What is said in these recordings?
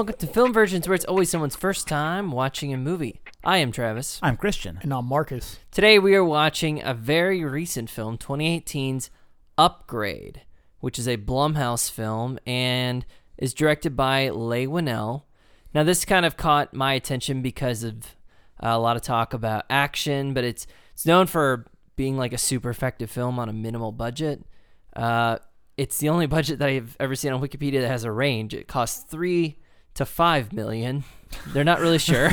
welcome to Film Virgins, where it's always someone's first time watching a movie. I am Travis. I'm Christian. And I'm Marcus. Today we are watching a very recent film, 2018's Upgrade, which is a Blumhouse film and is directed by Leigh Whannell. Now, this kind of caught my attention because of uh, a lot of talk about action, but it's it's known for being like a super effective film on a minimal budget. Uh, it's the only budget that I've ever seen on Wikipedia that has a range. It costs three to five million. They're not really sure.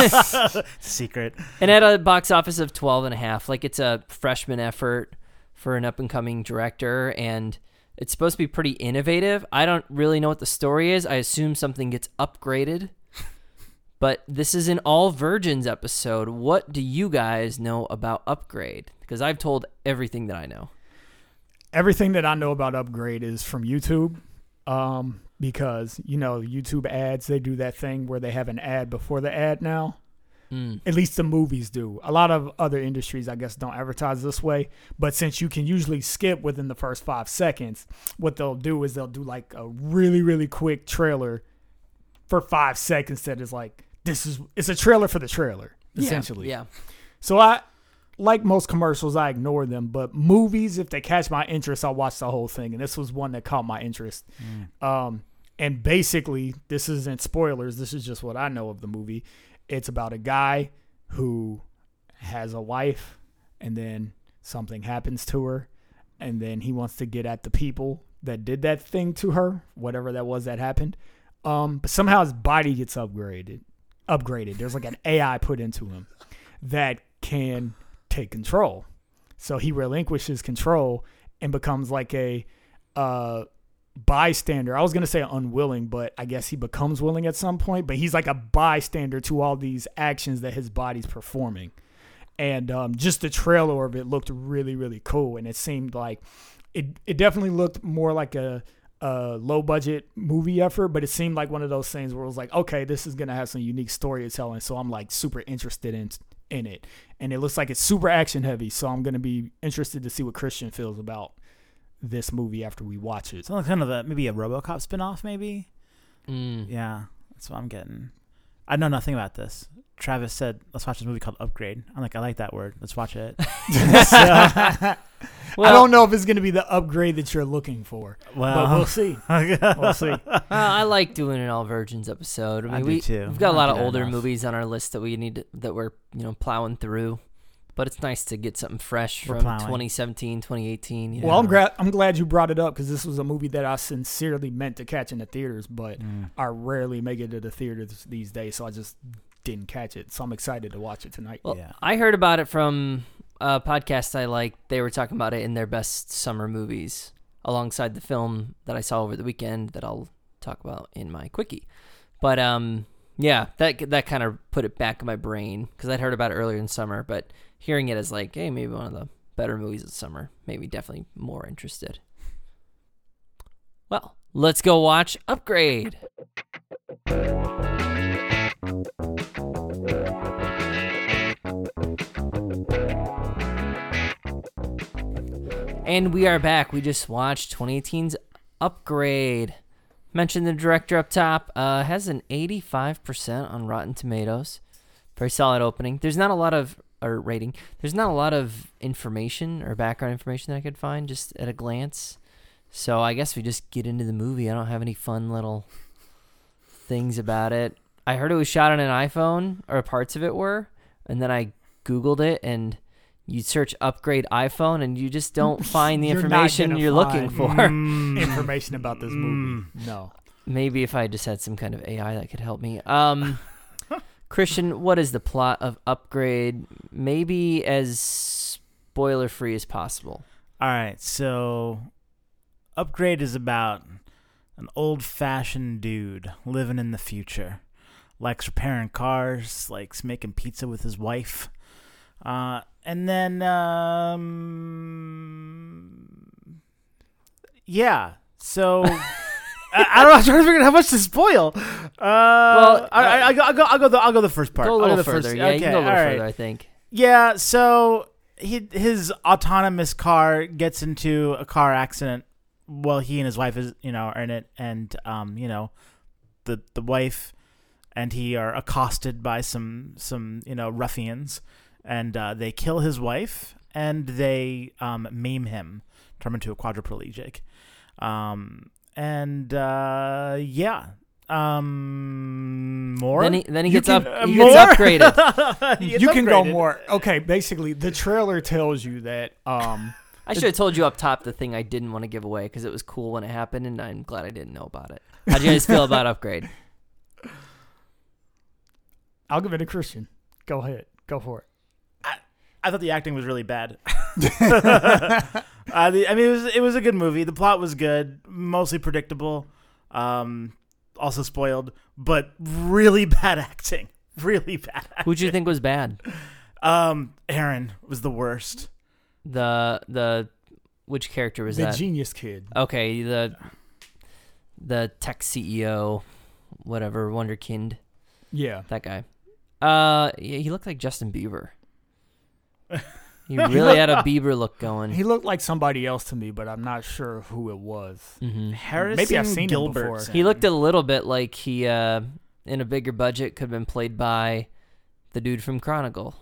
Secret. and at a box office of 12 and a half like it's a freshman effort for an up and coming director and it's supposed to be pretty innovative i don't really know what the story is i assume something gets upgraded but this is an all virgins episode what do you guys know about upgrade because i've told everything that i know Everything that I know about Upgrade is from YouTube. Um, because, you know, YouTube ads, they do that thing where they have an ad before the ad now. Mm. At least the movies do. A lot of other industries, I guess, don't advertise this way. But since you can usually skip within the first five seconds, what they'll do is they'll do like a really, really quick trailer for five seconds that is like, this is, it's a trailer for the trailer, essentially. yeah So I, like most commercials, I ignore them. But movies, if they catch my interest, I'll watch the whole thing. And this was one that caught my interest. Um, and basically, this isn't spoilers. This is just what I know of the movie. It's about a guy who has a wife, and then something happens to her, and then he wants to get at the people that did that thing to her, whatever that was that happened. Um, but somehow his body gets upgraded. Upgraded. There's like an AI put into him that can take control. So he relinquishes control and becomes like a uh, bystander. I was gonna say unwilling, but I guess he becomes willing at some point. But he's like a bystander to all these actions that his body's performing. And um, just the trailer of it looked really, really cool, and it seemed like it. It definitely looked more like a, a low budget movie effort, but it seemed like one of those things where it was like, okay, this is gonna have some unique storytelling, so I'm like super interested in in it, and it looks like it's super action heavy, so I'm gonna be interested to see what Christian feels about this movie after we watch it. It's kind of a, maybe a RoboCop spinoff, maybe. Mm. Yeah, that's what I'm getting. I know nothing about this. Travis said, "Let's watch this movie called Upgrade." I'm like, I like that word. Let's watch it. I Well- don't know if it's gonna be the upgrade that you're looking for, Well, but we'll see. We'll see. Uh, I like doing an all virgins episode. I mean, I do we, too. We've got a I lot of older enough. movies on our list that we need to, that we're you know plowing through, but it's nice to get something fresh We're from plowing. 2017, 2018. You know? Well, I'm glad I'm glad you brought it up because this was a movie that I sincerely meant to catch in the theaters, but Mm. I rarely make it to the theaters these days, so I just didn't catch it. So I'm excited to watch it tonight. Well, Yeah. I heard about it from a podcast I like. They were talking about it in their best summer movies, alongside the film that I saw over the weekend that I'll talk about in my quickie. But um, yeah, that that kind of put it back in my brain because I'd heard about it earlier in summer, but hearing it as like, hey, maybe one of the better movies of summer, made me definitely more interested. Well, let's go watch Upgrade. And we are back. We just watched 2018's Upgrade. Mentioned the director up top. Uh, has an 85% on Rotten Tomatoes. Very solid opening. There's not a lot of or rating. There's not a lot of information or background information that I could find just at a glance. So I guess we just get into the movie. I don't have any fun little things about it. I heard it was shot on an iPhone, or parts of it were, and then I Googled it, and you search upgrade iPhone, and you just don't find the You're information you're looking for. Mm. Information about this movie? No. Maybe if I just had some kind of AI that could help me. Um, Christian, what is the plot of Upgrade? Maybe as spoiler free as possible. All right, so Upgrade is about an old fashioned dude living in the future. Likes repairing cars, likes making pizza with his wife. Uh, and then um, yeah. So I, I don't know. I'm trying to figure out how much to spoil. Uh, well, I, I, I, go, I'll go. I'll go. The, I'll go the first part. Go a I'll little go the further. First, yeah, you can go a okay, little right. further. I think. Yeah, so he, his autonomous car gets into a car accident while he and his wife is, you know, are in it, and um, you know, the the wife and he are accosted by some some you know ruffians, and uh, they kill his wife and they um, maim him, turn him into a quadriplegic, um, and uh, yeah. Um, more. Then he then he You gets can- up. Uh, He more? gets upgraded. He gets you can go more. Okay, basically, the trailer tells you that. Um, I should have told you up top the thing I didn't want to give away because it was cool when it happened, and I'm glad I didn't know about it. How do you guys feel about Upgrade? I'll give it to Christian. Go ahead. Go for it. I thought the acting was really bad. uh, the, I mean, it was it was a good movie. The plot was good, mostly predictable, um, also spoiled, but really bad acting. Really bad. Acting. Who do you think was bad? Um, Eron was the worst. The the which character was the that? genius kid. okay, the the tech CEO, whatever, Wonderkind, Yeah. that guy. Uh, yeah, he looked like Justin Bieber. He really had a Bieber look going. He looked like somebody else to me, but I'm not sure who it was. hmm Harrison Maybe I've seen him Gilbert. before. He looked a little bit like he, uh, in a bigger budget, could have been played by the dude from Chronicle.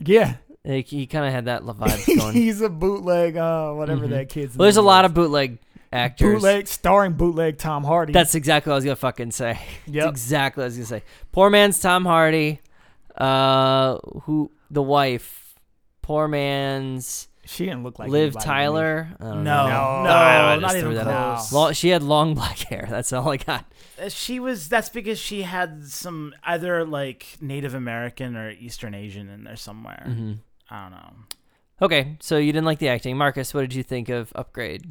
Yeah. Like, he kind of had that vibe going. He's a bootleg, uh, whatever Mhm. that kid's Well, there's a name lot of bootleg actors. bootleg, starring bootleg Tom Hardy. That's exactly what I was gonna fucking say. That's exactly what I was gonna say. Poor man's Tom Hardy. Uh, who the wife? Poor man's she didn't look like Liv anybody. Tyler. I don't No, no, not even threw that out. close. Lo- she had long black hair. That's all I got. Uh, She was. That's because she had some either like Native American or Eastern Asian in there somewhere. hmm I don't know. Okay, so you didn't like the acting, Marcus. What did you think of Upgrade?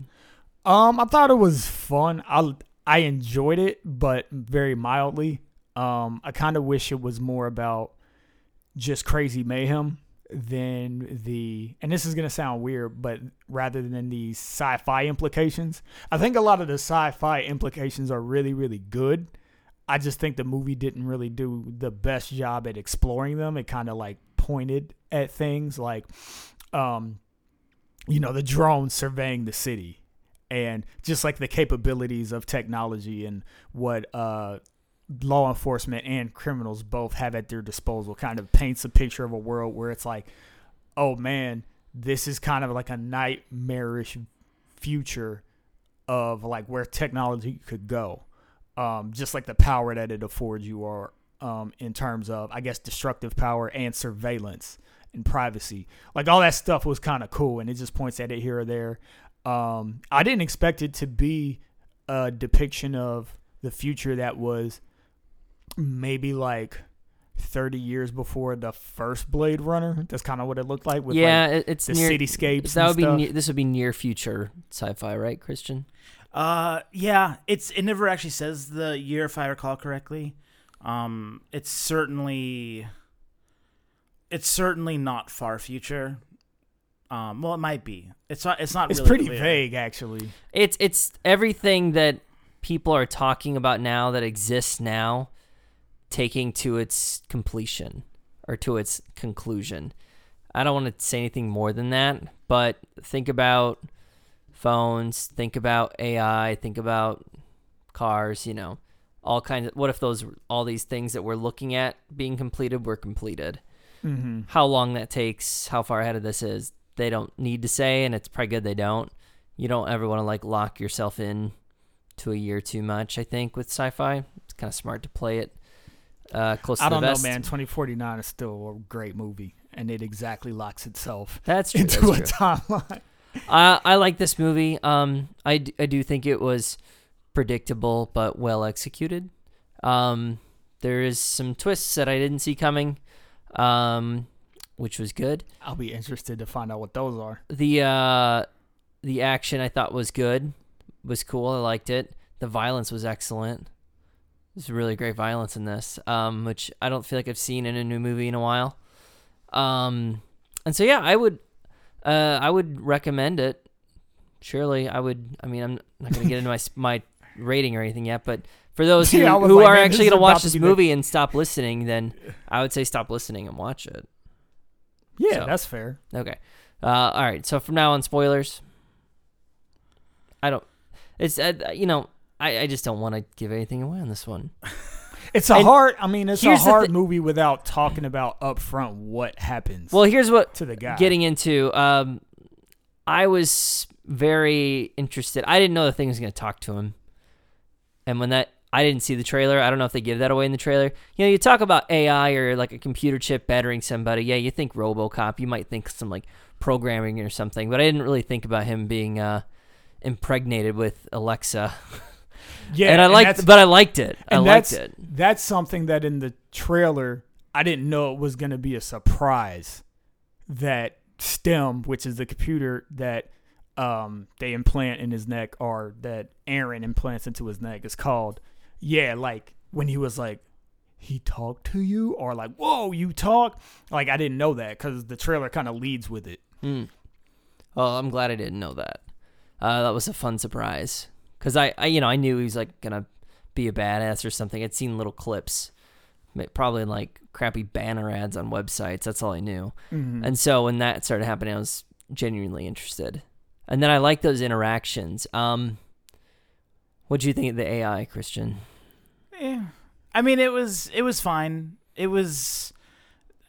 Um, I thought it was fun. I I enjoyed it, but very mildly. Um, I kind of wish it was more about just crazy mayhem than the. And this is gonna sound weird, but rather than the sci-fi implications, I think a lot of the sci-fi implications are really really good. I just think the movie didn't really do the best job at exploring them. It kind of like pointed at things like, um, you know, the drones surveying the city and just like the capabilities of technology and what uh, law enforcement and criminals both have at their disposal kind of paints a picture of a world where it's like, oh man, this is kind of like a nightmarish future of like where technology could go. Um, just like the power that it affords you are um, in terms of, I guess, destructive power and surveillance and privacy. Like all that stuff was kind of cool, and it just points at it here or there. Um, I didn't expect it to be a depiction of the future that was maybe like 30 years before the first Blade Runner. That's kind of what it looked like with yeah, like, it's the near. cityscapes. that and would be stuff. near, this would be near future sci-fi, right, Christian? Uh, yeah, it's it never actually says the year if I recall correctly. Um, it's certainly it's certainly not far future. Um, well, it might be. It's not. It's not. It's really pretty clear. vague, actually. It's it's everything that people are talking about now that exists now, taking to its completion or to its conclusion. I don't want to say anything more than that, but think about phones, think about AI, think about cars, you know, all kinds of what if those all these things that we're looking at being completed were completed? Mm-hmm. how long that takes, how far ahead of this is, they don't need to say, and it's probably good they don't. You don't ever want to like lock yourself in to a year too much. I think with sci-fi, it's kind of smart to play it uh, close I don't know, man. 2049 is still a great movie, and it exactly locks itself That's true. into That's a true. timeline. I I like this movie. Um, I, d- I do think it was predictable but well executed. Um, there is some twists that I didn't see coming, um, which was good. I'll be interested to find out what those are. the uh the action I thought was good, was cool. I liked it. The violence was excellent. There's really great violence in this, um, which I don't feel like I've seen in a new movie in a while. Um, and so yeah, I would, uh, I would recommend it surely I would. I mean, I'm not going to get into my my rating or anything yet, but for those who, Yeah, who like, are actually going to watch this movie and stop listening, then I would say stop listening and watch it. Yeah, So- that's fair. Okay. Uh, all right. So from now on, spoilers. I don't. It's uh, you know I, I just don't want to give anything away on this one. It's a And hard. I mean, it's a here's the hard thi- movie without talking about upfront what happens. Well, here's what to the guy. getting into. Um, I was very interested. I didn't know the thing was going to talk to him, and when that I didn't see the trailer. I don't know if they give that away in the trailer. You know, you talk about AI or like a computer chip bettering somebody. Yeah, you think RoboCop. You might think some like programming or something, but I didn't really think about him being uh, impregnated with Alexa. yeah, and I liked, but I liked it. I and liked that's- it. That's something that in the trailer I didn't know it was going to be a surprise that STEM, which is the computer that um, they implant in his neck or that Eron implants into his neck, is called. Yeah, like when he was like, he talked to you, or like, whoa, you talk. Like I didn't know that because the trailer kind of leads with it. Mm. Well, I'm glad I didn't know that. Uh, that was a fun surprise because I, I, you know, I knew he was like gonna be a badass or something. I'd seen little clips, probably in, like crappy banner ads on websites. That's all I knew. Mhm. And so when that started happening, I was genuinely interested. And then I like those interactions. Um, what do you think of the AI, Christian? Yeah, I mean, it was it was fine. It was.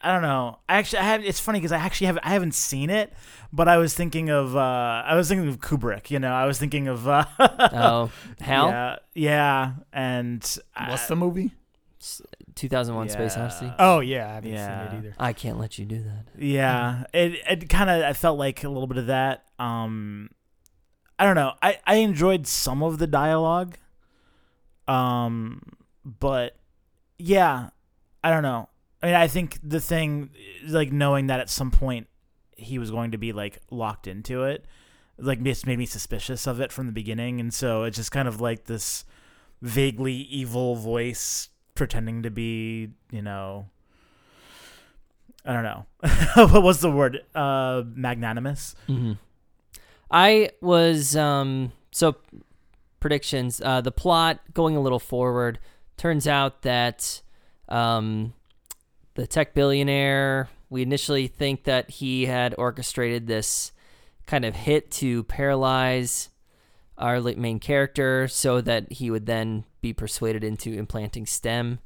I don't know. I actually, I had. It's funny because I actually have. I haven't seen it, but I was thinking of. uh I was thinking of Kubrick. You know, I was thinking of. uh Oh, Hal, Yeah, yeah, and What's I- the movie? 2001: Space Odyssey. Oh yeah, I haven't Yeah. seen it either. I can't let you do that. Yeah, it it kind of I felt like a little bit of that. Um, I don't know. I I enjoyed some of the dialogue. Um, but yeah, I don't know. I mean, I think the thing, like knowing that at some point he was going to be like locked into it, like just made me suspicious of it from the beginning, and so it's just kind of like this vaguely evil voice pretending to be, you know, I don't know. what was the word? Uh, magnanimous. hmm I was um so predictions. Uh, the plot going a little forward turns out that um the tech billionaire we initially think that he had orchestrated this kind of hit to paralyze our main character so that he would then be persuaded into implanting stem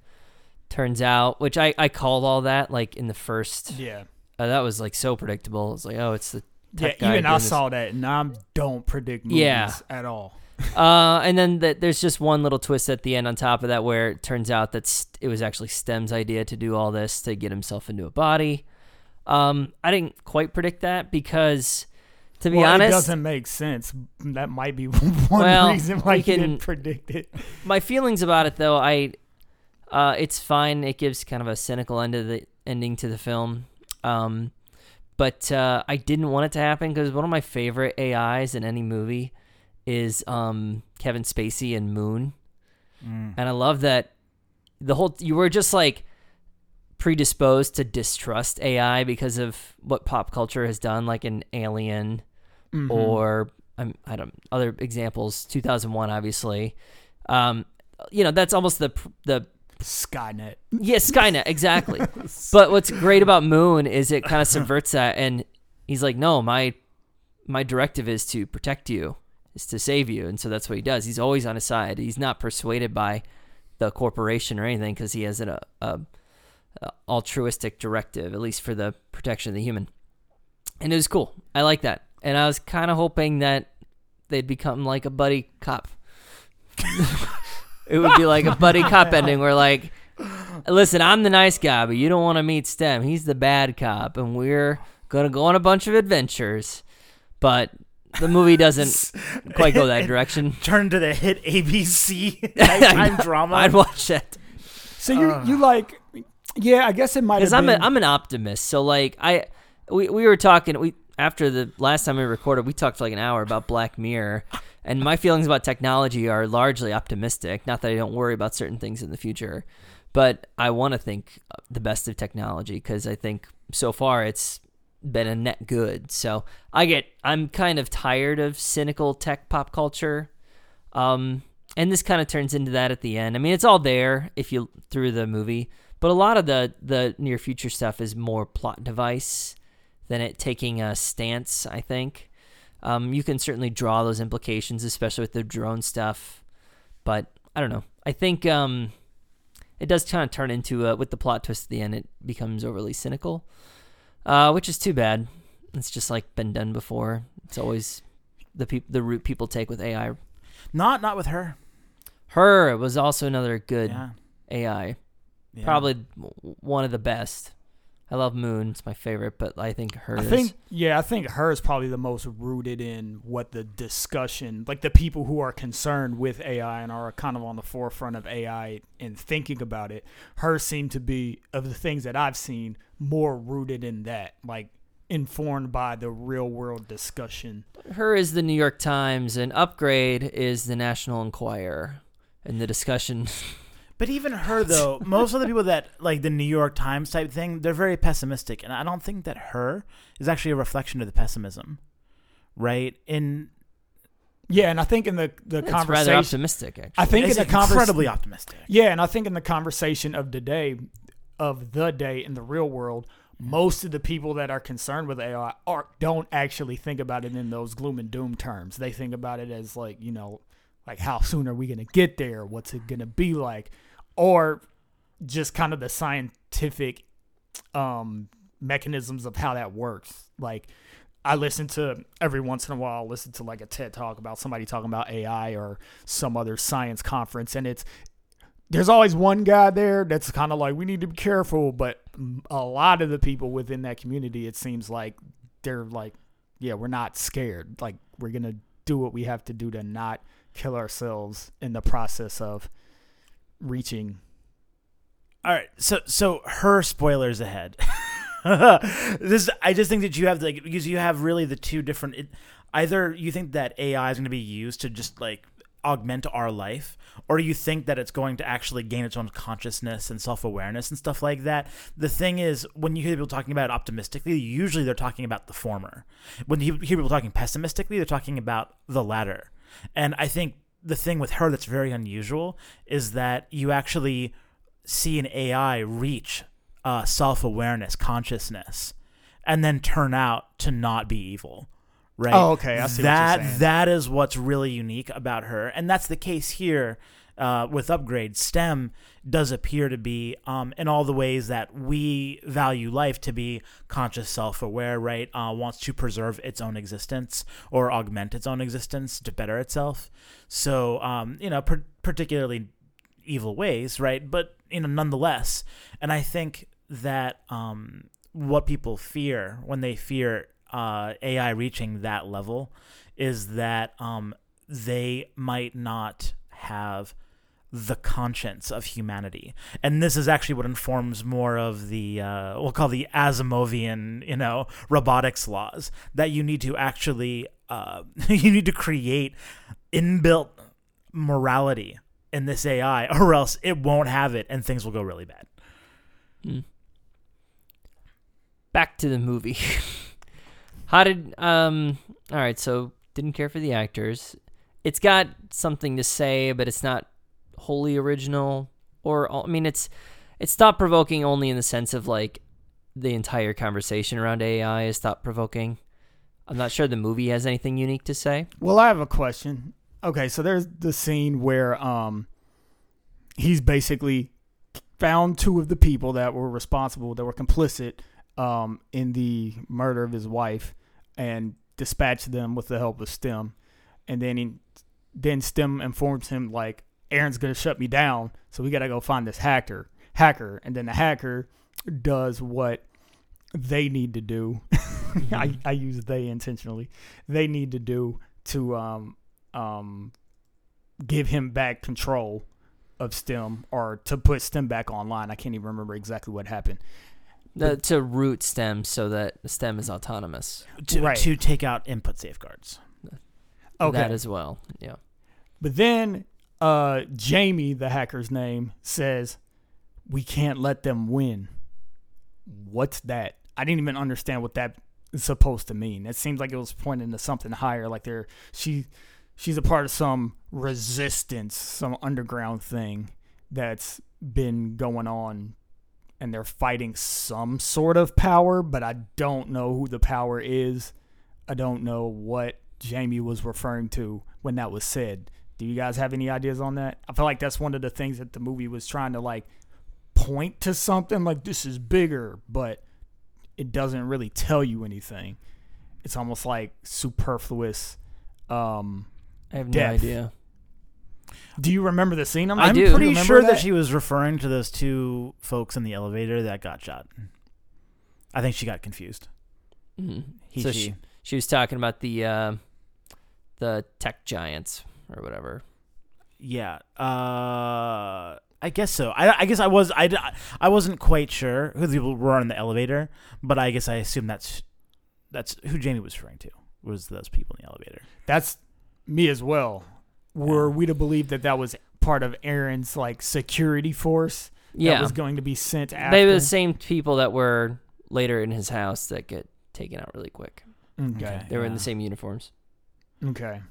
turns out which i i called all that like in the first Yeah. uh, that was like so predictable it's like oh it's the Yeah, tech guy even I doing this. saw that, and I don't predict movies Yeah. at all. Uh, and then th- there's just one little twist at the end on top of that where it turns out that st- it was actually Stem's idea to do all this to get himself into a body. Um, I didn't quite predict that because, to be well, honest, it doesn't make sense. That might be one Well, reason why you didn't predict it. my feelings about it though, I, uh, it's fine. It gives kind of a cynical end of the ending to the film. Um, but uh, I didn't want it to happen because one of my favorite AIs in any movie is um, Kevin Spacey and Moon. Mm. and I love that the whole you were just like predisposed to distrust AI because of what pop culture has done, like in Alien Mhm. or um, I don't other examples. Two thousand one, obviously. Um, you know that's almost the the Skynet. yeah Skynet exactly. but what's great about Moon is it kind of subverts that, and he's like, no, my my directive is to protect you, is to save you, and so that's what he does. He's always on his side. He's not persuaded by the corporation or anything because he has an, a, a, a altruistic directive, at least for the protection of the human. And it was cool. I like that, and I was kind of hoping that they'd become like a buddy cop. it would be like a buddy cop ending where like listen i'm the nice guy but you don't want to meet stem he's the bad cop and we're gonna go on a bunch of adventures but the movie doesn't quite go that direction Turn to the hit ABC I nighttime drama. i'd watch that So you you like? Yeah, I guess it might because i'm, been. a, I'm an optimist so like i we, we were talking we after the last time we recorded we talked for like an hour about black mirror and my feelings about technology are largely optimistic not that i don't worry about certain things in the future but i want to think uh, the best of technology because i think so far it's been a net good. So I get I'm kind of tired of cynical tech pop culture. Um, and this kind of turns into that at the end. I mean, it's all there if you through the movie, but a lot of the the near future stuff is more plot device than it taking a stance. I think um, you can certainly draw those implications, especially with the drone stuff. But I don't know. I think um, it does kind of turn into a, with the plot twist at the end. It becomes overly cynical, uh, which is too bad. It's just like been done before. It's always the peop- the route people take with AI. Not not with her. Her was also another good Yeah. AI. yeah. Probably one of the best. I love Moon; it's my favorite, but I think her. I think, yeah, I think her is probably the most rooted in what the discussion, like the people who are concerned with AI and are kind of on the forefront of AI and thinking about it. Her seem to be of the things that I've seen more rooted in that, like informed by the real world discussion. her is the New York Times, and Upgrade is the National Enquirer, and the discussion. But even her though, most of the people that like the New York Times type thing, they're very pessimistic, and I don't think that her is actually a reflection of the pessimism, right? In Yeah, and I think in the the it's rather optimistic, actually. I think it's in the conversation, incredibly optimistic. Yeah, and I think in the conversation of the day, of the day in the real world, most of the people that are concerned with AI are don't actually think about it in those gloom and doom terms. They think about it as like you know, like how soon are we gonna get there? What's it gonna be like? Or just kind of the scientific um, mechanisms of how that works. Like I listen to every once in a while, I'll listen to like a TED talk about somebody talking about AI or some other science conference, and it's there's always one guy there that's kind of like we need to be careful, but a lot of the people within that community, it seems like they're like, yeah, we're not scared. Like we're gonna do what we have to do to not kill ourselves in the process of reaching. All right, so so her spoilers ahead. this I just think that you have like because you have really the two different. It, either you think that AI is going to be used to just like augment our life, or you think that it's going to actually gain its own consciousness and self awareness and stuff like that. The thing is, when you hear people talking about it optimistically, usually they're talking about the former. When you hear people talking pessimistically, they're talking about the latter. And I think the thing with her that's very unusual is that you actually see an AI reach uh, self awareness, consciousness, and then turn out to not be evil. Right. Oh, okay, I see what you're that that is what's really unique about her, and that's the case here uh, with Upgrade. STEM does appear to be, um, in all the ways that we value life, to be conscious, self-aware. Right. Uh, wants to preserve its own existence or augment its own existence to better itself. So, um, you know, per- particularly evil ways, right? But you know, nonetheless, and I think that um, what people fear when they fear uh, AI reaching that level is that um, they might not have the conscience of humanity, and this is actually what informs more of the uh, we'll call the Asimovian, you know, robotics laws that you need to actually uh, you need to create inbuilt morality in this AI, or else it won't have it, and things will go really bad. Hmm. Back to the movie. How did um all right, so didn't care for the actors. It's got something to say, but it's not wholly original or I mean it's it's thought provoking only in the sense of like the entire conversation around AI is thought provoking. I'm not sure the movie has anything unique to say. Well, I have a question. Okay, so there's the scene where um he's basically found two of the people that were responsible, that were complicit um in the murder of his wife and dispatched them with the help of STEM. And then he then STEM informs him like Eron's gonna shut me down, so we gotta go find this hacker hacker. And then the hacker does what they need to do. I, I use they intentionally. They need to do to um um give him back control of STEM or to put STEM back online. I can't even remember exactly what happened. The, to root STEM so that STEM is autonomous. To, Right. to take out input safeguards. Okay. That as well. Yeah. But then uh, Jamie, the hacker's name, says, We can't let them win. What's that? I didn't even understand what that supposed to mean. It seems like it was pointing to something higher, like they're she she's a part of some resistance, some underground thing that's been going on and they're fighting some sort of power, but I don't know who the power is. I don't know what Jamie was referring to when that was said. Do you guys have any ideas on that? I feel like that's one of the things that the movie was trying to like point to something like this is bigger, but it doesn't really tell you anything. It's almost like superfluous. Um, I have no idea. do you remember the scene? I'm, I'm do. pretty Remember sure that? that? she was referring to those two folks in the elevator that got shot. I think she got confused. Mhm. He, so she. she, she was talking about the uh, the tech giants or whatever. Yeah. Uh, I guess so. I, I guess I was I, I wasn't quite sure who the people were in the elevator, but I guess I assume that's that's who Jamie was referring to was those people in the elevator. That's me as well. Were Yeah. we to believe that that was part of Eron's like security force Yeah, that was going to be sent after? they were the same people that were later in his house that get taken out really quick. Okay. Okay. They were in the same uniforms. Okay.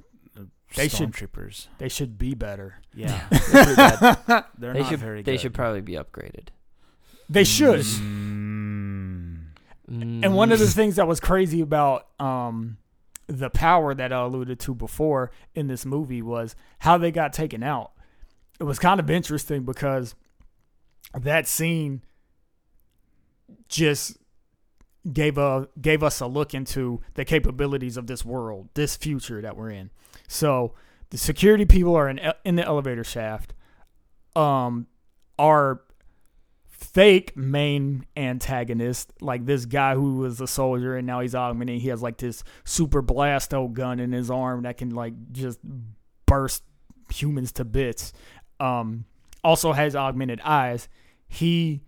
They should- stormtroopers. They should be better. Yeah, They're bad. they're they not should very they good. should probably be upgraded. They should. Mm. And one of the things that was crazy about um, the power that I alluded to before in this movie was how they got taken out. It was kind of interesting because that scene just gave a gave us a look into the capabilities of this world, this future that we're in. So the security people are in in the elevator shaft. Um, our fake main antagonist, like this guy who was a soldier and now he's augmented. He has like this super blasto gun in his arm that can like just burst humans to bits. Um, also has augmented eyes. He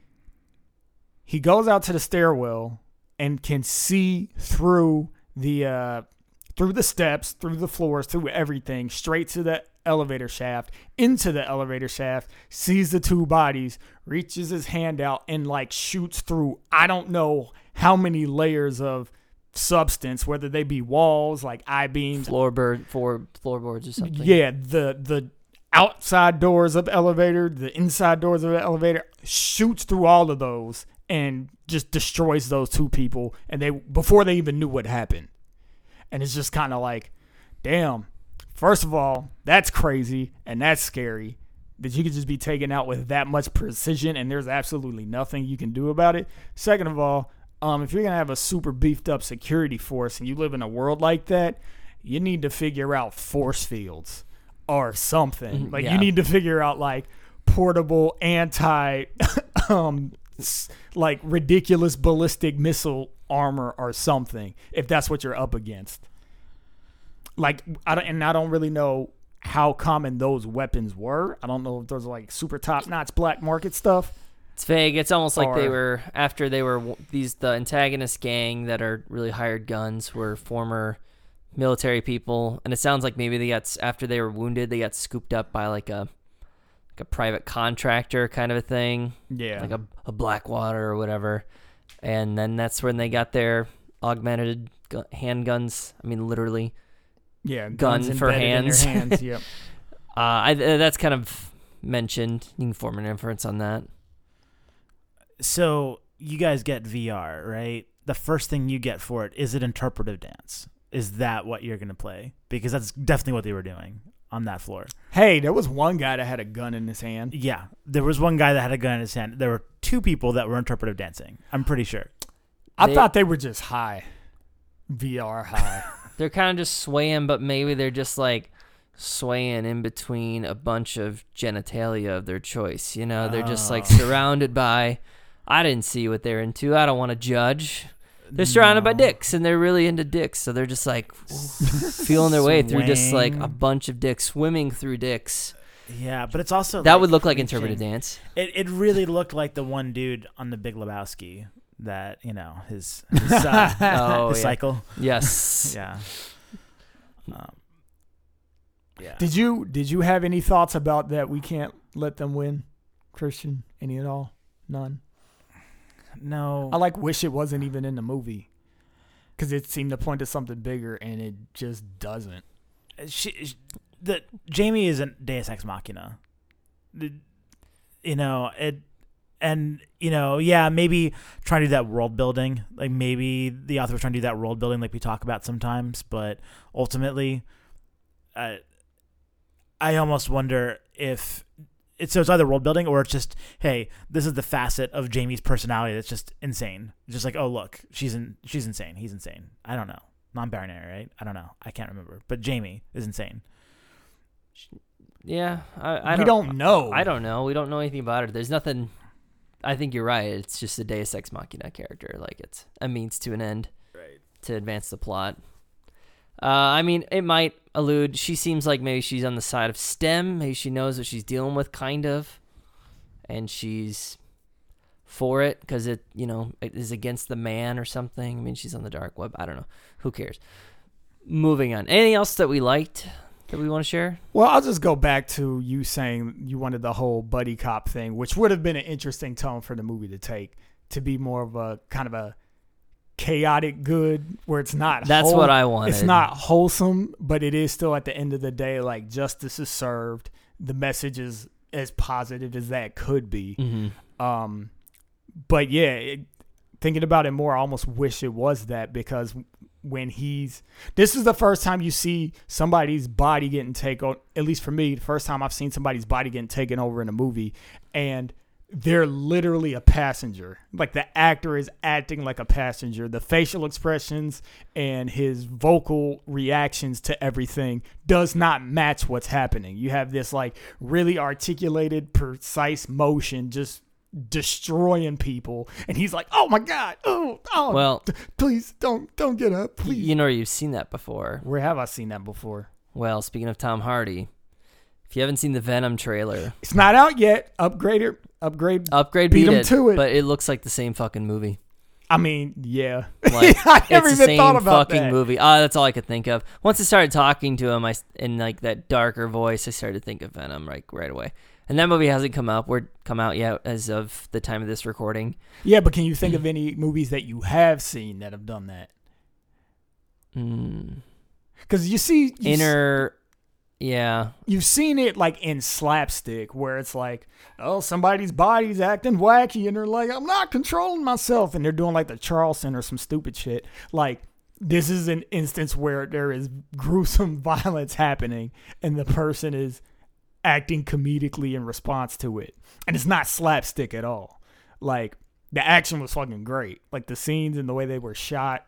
he goes out to the stairwell and can see through the uh, through the steps, through the floors, through everything, straight to the elevator shaft, into the elevator shaft, sees the two bodies, reaches his hand out and like shoots through I don't know how many layers of substance, whether they be walls, like I beams, floorboard for floorboards or something. yeah, the the outside doors of the elevator, the inside doors of the elevator, shoots through all of those and just destroys those two people and they before they even knew what happened. And it's just kind of like, damn. First of all, that's crazy and that's scary that you could just be taken out with that much precision and there's absolutely nothing you can do about it. Second of all, um, if you're gonna have a super beefed up security force and you live in a world like that, you need to figure out force fields or something. Mhm, Like yeah. you need to figure out like portable anti um like ridiculous ballistic missile armor or something if that's what you're up against. Like I don't and I don't really know how common those weapons were. I don't know if those are like super top notch black market stuff. It's vague. It's almost like they were after they were these the antagonist gang that are really hired guns were former military people, and it sounds like maybe they got after they were wounded they got scooped up by like a like a private contractor kind of a thing, Yeah. like a a Blackwater or whatever, and then that's when they got their augmented gu- handguns. I mean, literally. yeah, gun guns for hands. hands. Yep. Uh, I, uh, that's kind of mentioned. You can form an inference on that. So you guys get VR, right? The first thing you get for it is it interpretive dance. Is that what you're gonna play? Because that's definitely what they were doing on that floor. Hey, there was one guy that had a gun in his hand. Yeah, there was one guy that had a gun in his hand. There were two people that were interpretive dancing. I'm pretty sure. I They- thought they were just high. VR high. they're kind of just swaying, but maybe they're just like swaying in between a bunch of genitalia of their choice. You know, they're just like Oh. surrounded by. I didn't see what they're into. I don't want to judge. They're surrounded by dicks, and they're really into dicks, so they're just like feeling their way through just like a bunch of dicks, swimming through dicks. Yeah, but it's also That like, would look like interpretive dance. It it really looked like the one dude on the Big Lebowski that you know his his, uh, Oh, his yeah. cycle. Yes. Yeah. Um, yeah. Did you did you have any thoughts about that? We can't let them win, Christian. Any at all? None. No. I like wish it wasn't even in the movie. because it seemed to point to something bigger, and it just doesn't. Uh, she, she- the Jamie isn't Deus Ex Machina. The- You know it, and you know, yeah, maybe trying to do that world building. Like maybe the author was trying to do that world building, like we talk about sometimes. But ultimately, I, I almost wonder if it's so it's either world building or it's just hey, this is the facet of Jamie's personality that's just insane. Just like oh look, she's in, she's insane. He's insane. I don't know. Non-binary, right? I don't know. I can't remember. But Jamie is insane. Yeah, I, I we don't, don't know. I don't know. We don't know anything about her. There's nothing. I think you're right. It's just a Deus Ex Machina character. Like it's a means to an end. Right. To advance the plot. Uh, I mean, it might allude. She seems like maybe she's on the side of STEM. Maybe she knows what she's dealing with, kind of, and she's for it because it, you know, it is against the man or something. I mean, she's on the dark web. I don't know. Who cares? Moving on. Anything else that we liked that we want to share? Well, I'll just go back to you saying you wanted the whole buddy cop thing, which would have been an interesting tone for the movie to take to be more of a kind of a chaotic good where it's not That's whole- what I want It's not wholesome, but it is still at the end of the day like justice is served. The message is as positive as that could be. hmm Um, but yeah, it, thinking about it more, I almost wish it was that because when he's this is the first time you see somebody's body getting taken. At least for me, the first time I've seen somebody's body getting taken over in a movie, and they're literally a passenger. Like the actor is acting like a passenger. The facial expressions and his vocal reactions to everything does not match what's happening. You have this like really articulated, precise motion just destroying people and he's like oh my god oh oh Well, please don't don't get up please you know you've seen that before. where have i seen that before Well, speaking of Tom Hardy, if you haven't seen the Venom trailer, it's not out yet upgrade it upgrade upgrade Beat beat, 'em it, to it. but it looks like the same fucking movie. i mean yeah Like i never it's the even same thought about fucking that movie. Ah, that's all I could think of. Once I started talking to him, I in like that darker voice, I started to think of Venom like right away. And that movie hasn't come out. We're come out yet as of the time of this recording. yeah but can you think of any movies that you have seen that have done that Mm. because you see you Inner, yeah, you've seen it like in slapstick where it's like oh somebody's body's acting wacky and they're like i'm not controlling myself and they're doing like the charleston or some stupid shit. Like this is an instance where there is gruesome violence happening and the person is acting comedically in response to it. And it's not slapstick at all. Like the action was fucking great. Like the scenes and the way they were shot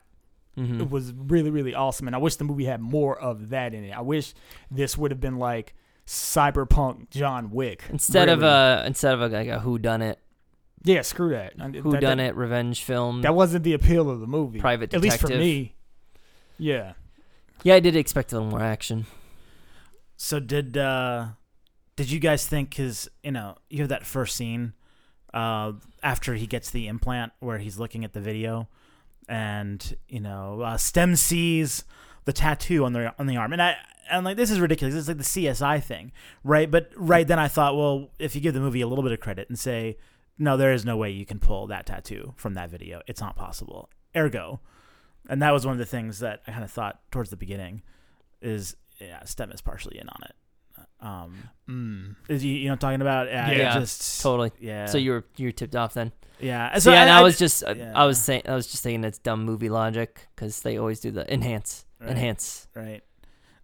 hmm it was really really awesome and i wish the movie had more of that in it i wish this would have been like cyberpunk john wick instead of really. a instead of a, like a who done it, yeah screw that who that, done that, it revenge film. that wasn't the appeal of the movie Private detective. at least for me yeah yeah, I did expect a little more action. So did uh did you guys think cuz you know, you have that first scene uh after he gets the implant where he's looking at the video and you know, uh, Stem sees the tattoo on the on the arm. And I and like this is ridiculous. It's like the CSI thing, right? But right then I thought, well, if you give the movie a little bit of credit and say, no, there is no way you can pull that tattoo from that video. It's not possible. Ergo, and that was one of the things that I kind of thought towards the beginning is yeah, STEM is partially in on it. Um, mm. is you, you know what I'm talking about? Yeah, Yeah, just Totally. Yeah. So you were you were tipped off then. yeah. So yeah, and I, was just yeah. I was saying I was just saying it's dumb movie logic because they always do the enhance, Right. enhance. right.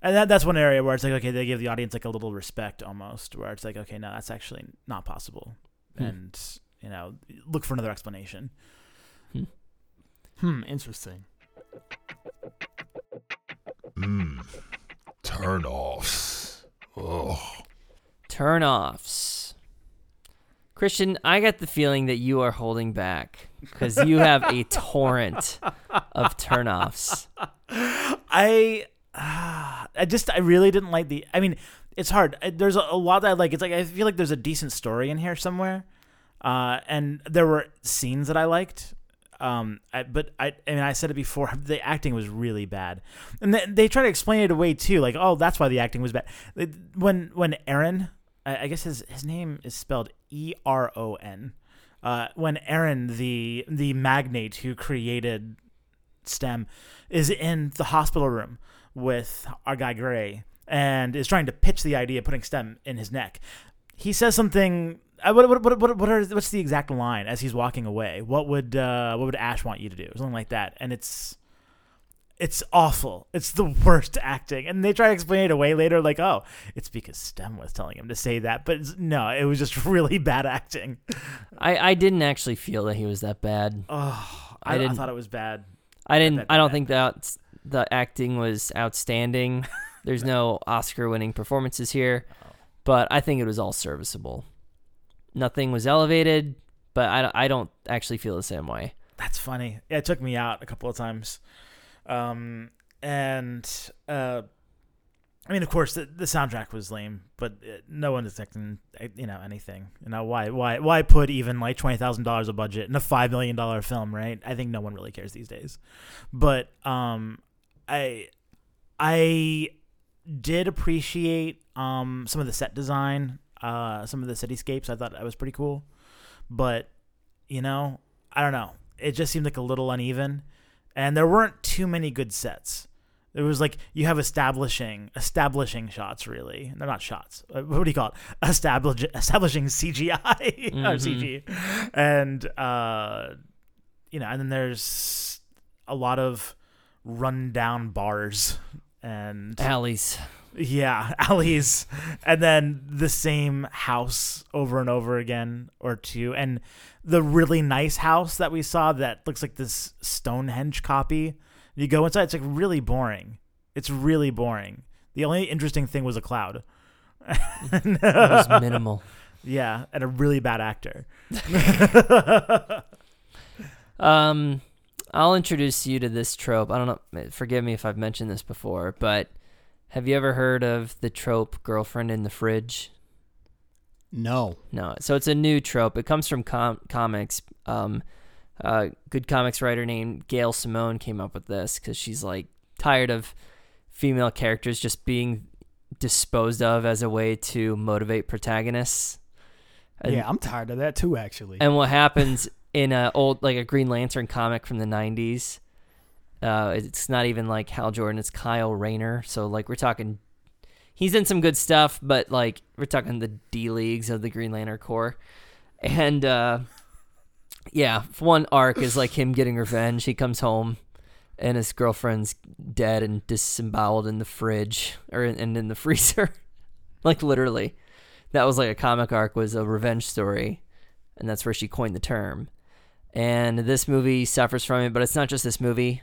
And that, that's one area where it's like okay, they give the audience like a little respect almost, where it's like okay, no, that's actually not possible, Hmm. and you know, look for another explanation. hmm interesting Mmm. Turn offs. Oh. Turn offs. Christian, I get the feeling that you are holding back because you have a torrent of turnoffs. I, uh, I just, I really didn't like the. I mean, it's hard. There's a, a lot that I like. It's like I feel like there's a decent story in here somewhere, uh, and there were scenes that I liked. Um, I, but I, I mean, I said it before. The acting was really bad, and they, they try to explain it away too. Like, oh, that's why the acting was bad. When when Eron, I, I guess his his name is spelled E R O N. Uh, when Eron, the the magnate who created Stem, is in the hospital room with our guy Grey and is trying to pitch the idea of putting Stem in his neck. He says something. What, what, what, what, what are, what's the exact line as he's walking away? What would uh, what would Ash want you to do? Something like that. And it's it's awful. It's the worst acting. And they try to explain it away later, like, oh, it's because Stem was telling him to say that. But no, it was just really bad acting. I, I didn't actually feel that he was that bad. Oh, I I, I, didn't- thought it was bad. I didn't. I don't think that the acting was outstanding. There's no Oscar-winning performances here, but I think it was all serviceable. Nothing was elevated, but I, I don't actually feel the same way. That's funny. It took me out a couple of times. Um, and uh, I mean, of course, the, the soundtrack was lame, but uh, no one is expecting uh, you know anything. You know why why why put even like twenty thousand dollars a budget in a five million dollar film, right? I think no one really cares these days. But um, I I did appreciate um some of the set design, uh, some of the cityscapes. I thought that was pretty cool, but you know, I don't know. It just seemed like a little uneven, and there weren't too many good sets. It was like you have establishing establishing shots, really. They're not shots. Uh, What do you call it? Establish, establishing CGI or Mhm. CG, and uh, you know, and then there's a lot of rundown bars and Alleys. Yeah, alleys, and then the same house over and over again, or two, and the really nice house that we saw that looks like this Stonehenge copy. You go inside, it's like really boring. It's really boring. The only interesting thing was a cloud. It was minimal. yeah, and a really bad actor. Um, I'll introduce you to this trope. I don't know. Forgive me if I've mentioned this before, but have you ever heard of the trope "girlfriend in the fridge"? No. No. So it's a new trope. It comes from com- comics. Um, a good comics writer named Gail Simone came up with this because she's like tired of female characters just being disposed of as a way to motivate protagonists. And- yeah, I'm tired of that too. Actually. and what happens in a old like a Green Lantern comic from the '90s? Uh, it's not even like Hal Jordan; it's Kyle Rayner. So like we're talking, he's in some good stuff, but like we're talking the D leagues of the Green Lantern Corps, and uh, yeah, one arc is like him getting revenge. He comes home, and his girlfriend's dead and disemboweled in the fridge or in, and in the freezer, like literally. That was like a comic arc was a revenge story and that's where she coined the term. And this movie suffers from it, but it's not just this movie.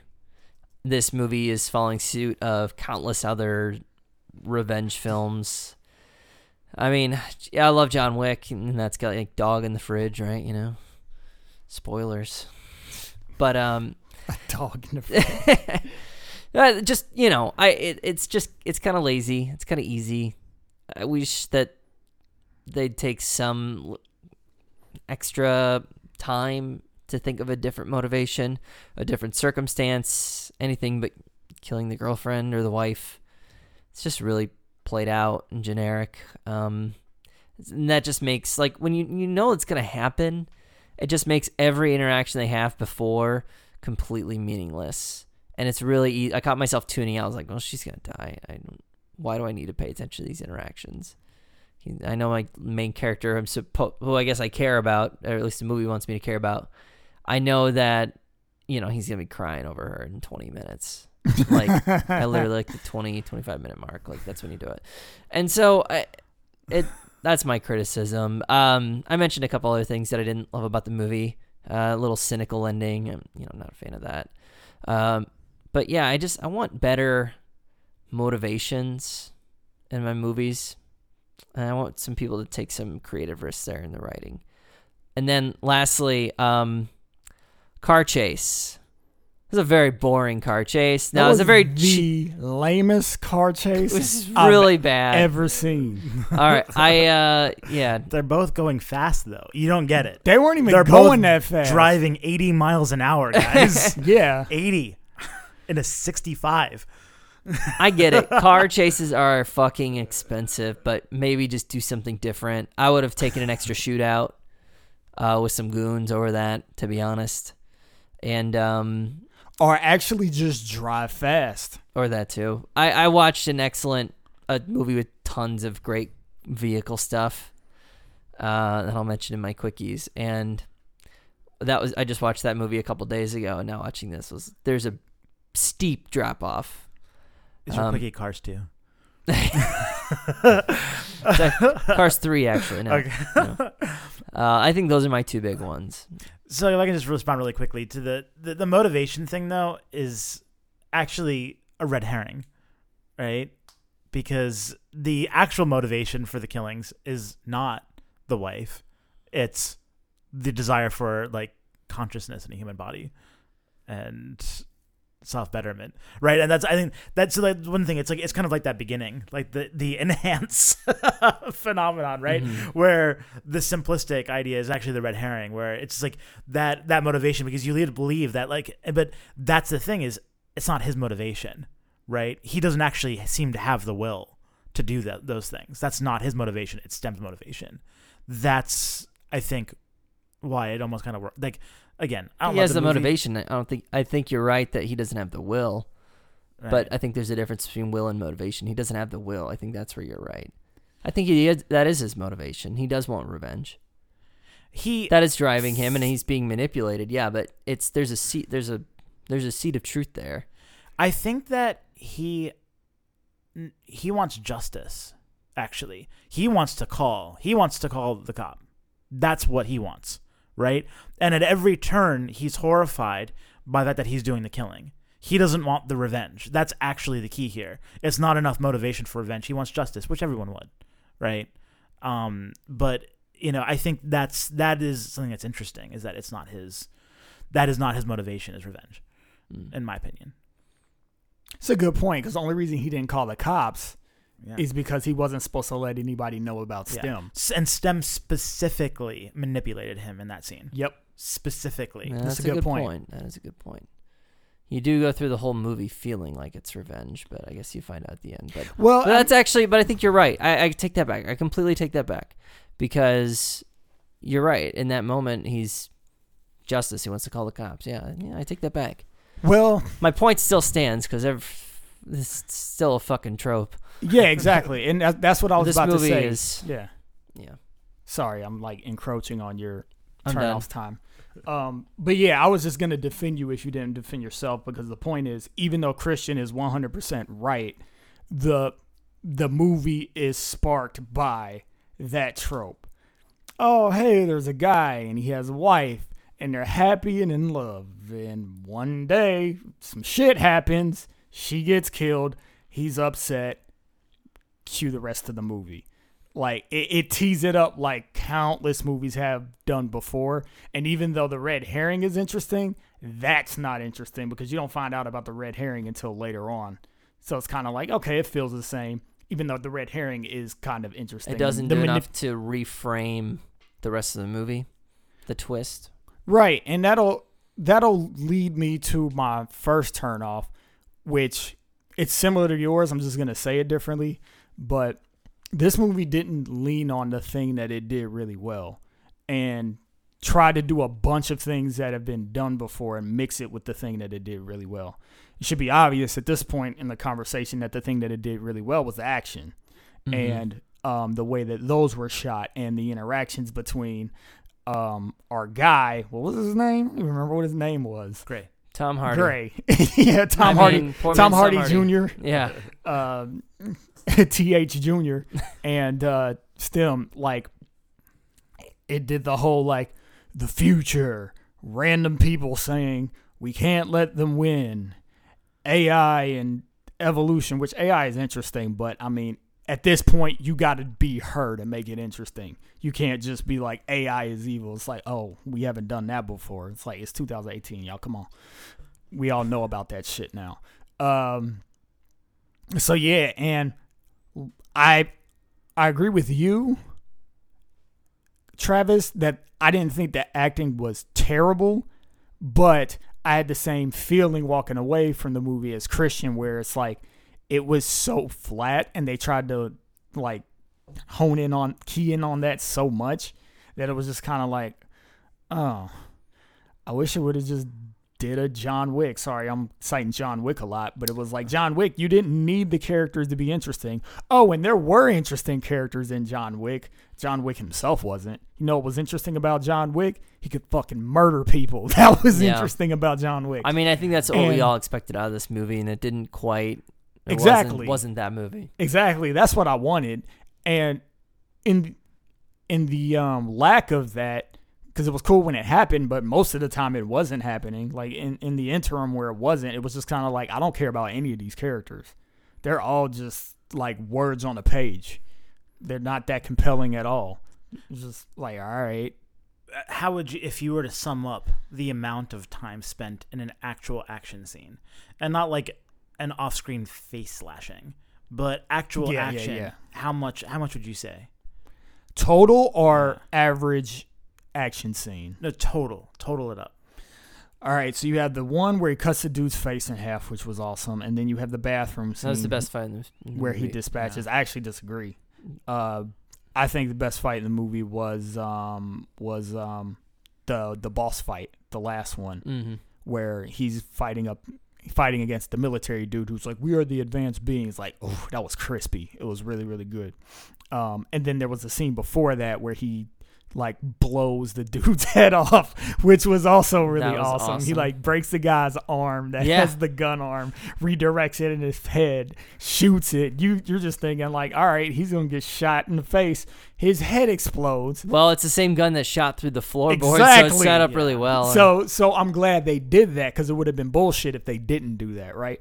This movie is following suit of countless other revenge films. I mean, yeah, I love John Wick, and that's got like dog in the fridge, right? You know, spoilers. But um, a Dog in the fridge. uh, just you know, I it, it's just it's kind of lazy. It's kind of easy. I wish that they'd take some extra time to think of a different motivation, a different circumstance, anything but killing the girlfriend or the wife. It's just really played out and generic. Um, and that just makes like when you you know it's gonna happen, it just makes every interaction they have before completely meaningless. And it's really e- I caught myself tuning out. I was like, "Well, she's gonna die. I don't, why do I need to pay attention to these interactions?" I know my main character, I'm suppo- who I guess I care about, or at least the movie wants me to care about. I know that you know he's gonna be crying over her in 20 minutes. like I literally like the 20 25 minute mark. Like that's when you do it. And so I, it that's my criticism. Um, I mentioned a couple other things that I didn't love about the movie. Uh, a little cynical ending. I'm, you know, not a fan of that. Um, but yeah, I just I want better motivations in my movies. And I want some people to take some creative risks there in the writing. And then lastly, um, car chase. It was a very boring car chase. No, That it was a very the che- lamest car chase it was I've really bad. ever seen. All right, I uh yeah, They're both going fast though. You don't get it. They weren't even They're going both that fast. Driving 80 miles an hour, guys. Yeah. 80 in a 65. I get it. Car chases are fucking expensive, but maybe just do something different. I would have taken an extra shootout uh, with some goons over that, to be honest. And um, or actually just drive fast. or that too. I I watched an excellent a movie with tons of great vehicle stuff uh, that I'll mention in my quickies, and that was I just watched that movie a couple days ago, and now watching this was there's a steep drop off. Is your Um, quickie Cars too? Cars three actually. No, Okay. no. Uh, I think those are my two big ones. So if I can just respond really quickly to the, the the motivation thing though is actually a red herring, right? Because the actual motivation for the killings is not the wife; it's the desire for like consciousness in a human body and self betterment, right? And that's I think that's like one thing. It's like it's kind of like that beginning, like the the enhance phenomenon, right? Mhm. where the simplistic idea is actually the red herring where it's like that that motivation because you lead to believe that like but that's the thing is it's not his motivation right he doesn't actually seem to have the will to do that those things that's not his motivation it's stem's motivation that's i think why it almost kind of worked like again I don't He has the movie, motivation. I don't think. I think you're right that he doesn't have the will, right. but I think there's a difference between will and motivation. He doesn't have the will. I think that's where you're right. I think he is, that is his motivation. He does want revenge. he That is driving him, and he's being manipulated. Yeah, but it's there's a seat there's a there's a seed of truth there. I think that he he wants justice. Actually, he wants to call. He wants to call the cop. That's what he wants, right? And at every turn, he's horrified by that that he's doing the killing. He doesn't want the revenge. That's actually the key here. It's not enough motivation for revenge. He wants justice, which everyone would, right? Um, but you know, I think that's that is something that's interesting. Is that it's not his. That is not his motivation. Is revenge, Mm. in my opinion. It's a good point because the only reason he didn't call the cops Yeah. is because he wasn't supposed to let anybody know about Yeah. STEM. S- And STEM specifically manipulated him in that scene. Yep. Specifically. Yeah, That's that's, a a good good point. point. That is a good point. You do go through the whole movie feeling like it's revenge, but I guess you find out at the end. But, Well, but that's actually. But I think you're right. I, I take that back. I completely take that back because you're right. In that moment, he's justice. He wants to call the cops. Yeah, yeah. I take that back. well, My point still stands because this is still a fucking trope. yeah, exactly, and that, that's what I was this about to say. is. yeah. Yeah. Sorry, I'm like encroaching on your I'm turn off time. Um, but yeah, I was just gonna defend you if you didn't defend yourself because the point is, even though Christian is 100% right, the the movie is sparked by that trope. Oh, hey, there's a guy and he has a wife and they're happy and in love. And one day, some shit happens. She gets killed. He's upset. Cue the rest of the movie. Like it, it tees it up like countless movies have done before. And even though the red herring is interesting, that's not interesting because you don't find out about the red herring until later on. So it's kind of like okay, it feels the same, even though the red herring is kind of interesting. It doesn't The do manip- enough to reframe the rest of the movie. The twist. Right, and that'll that'll lead me to my first turn off, which it's similar to yours. I'm just gonna say it differently, but this movie didn't lean on the thing that it did really well, and try to do a bunch of things that have been done before and mix it with the thing that it did really well. It should be obvious at this point in the conversation that the thing that it did really well was the action Mhm. and um, the way that those were shot and the interactions between um, our guy. What was his name? I don't even remember what his name was. Great. Tom Hardy. Grey. yeah, Tom I Hardy. mean, poor Tom man's Hardy, Jr. Yeah. Um, Th Jr. and uh, Stem. Like it did the whole like the future. Random people saying we can't let them win. AI and evolution, which AI is interesting, but I mean, at this point, you got to be her to make it interesting. You can't just be like AI is evil. It's like, oh, we haven't done that before. It's like it's 2018, y'all. Come on, we all know about that shit now. Um, so yeah, and I I agree with you, Travis, that I didn't think the acting was terrible, but I had the same feeling walking away from the movie as Christian, where it's like it was so flat, and they tried to like hone in on key in on that so much that it was just kind of like, oh, I wish it would have just did a John Wick. Sorry, I'm citing John Wick a lot, but it was like John Wick, you didn't need the characters to be interesting. Oh, and there were interesting characters in John Wick. John Wick himself wasn't. You know what was interesting about John Wick? He could fucking murder people. That was Yeah. interesting about John Wick. I mean, I think that's what we all expected out of this movie, and it didn't quite. It Exactly. Wasn't, wasn't that movie? Exactly. That's what I wanted. And in in the um lack of that, because it was cool when it happened, but most of the time it wasn't happening. Like in, in the interim where it wasn't, it was just kind of like I don't care about any of these characters. They're all just like words on a page. They're not that compelling at all. It's just like, all right. How would you, if you were to sum up the amount of time spent in an actual action scene, and not like an off-screen face slashing, but actual Yeah, yeah, action? yeah. How much? How much would you say? Total or average action scene? No, total. Total it up. All right, so you have the one where he cuts the dude's face in half, which was awesome, and then you have the bathroom scene That was the best fight in the, in the where he movie. dispatches. I actually disagree. Uh, I think the best fight in the movie was um, was um, the the boss fight, the last one, Mm-hmm. where he's fighting up fighting against the military dude who's like, "We are the advanced beings." Like, oh, that was crispy. It was really really good. Um, and then there was a scene before that where he like blows the dude's head off, which was also really was awesome. He like breaks the guy's arm that Yeah. has the gun arm, redirects it in his head, shoots it. You you're just thinking like, all right, he's gonna get shot in the face. His head explodes. Well, it's the same gun that shot through the floorboard, so Exactly. it's set up really well. So so I'm glad they did that because it would have been bullshit if they didn't do that, right?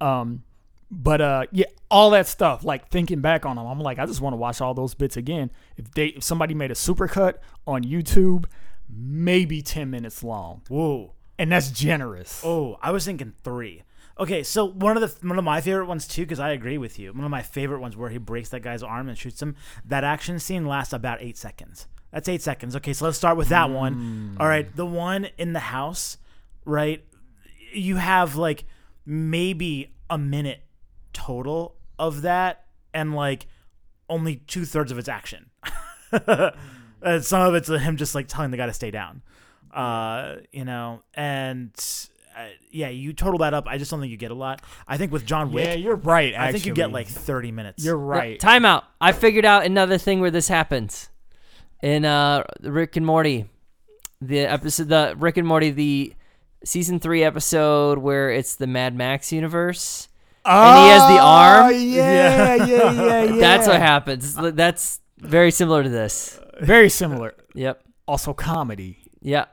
Um, but uh, yeah, all that stuff. Like thinking back on them, I'm like, I just want to watch all those bits again. If they if somebody made a supercut on YouTube, maybe ten minutes long, Whoa. and that's generous. Oh, I was thinking three. Okay, so one of the one of my favorite ones too, because I agree with you. One of my favorite ones where he breaks that guy's arm and shoots him. That action scene lasts about eight seconds. That's eight seconds. Okay, so let's start with that one. All right, the one in the house, right? You have like maybe a minute total of that, and like only two thirds of its action. and some of it's him just like telling the guy to stay down. Uh, you know, and uh, yeah, you total that up. I just don't think you get a lot. I think with John Wick, yeah, you're right. I think you get like thirty minutes. you're No, right. Time out. I figured out another thing where this happens. In uh Rick and Morty. The episode the Rick and Morty the season 3 episode where it's the Mad Max universe. And he has the Oh, arm? Yeah, yeah, yeah, yeah. That's what happens. That's very similar to this. Very similar. Yep. Also comedy. Yeah.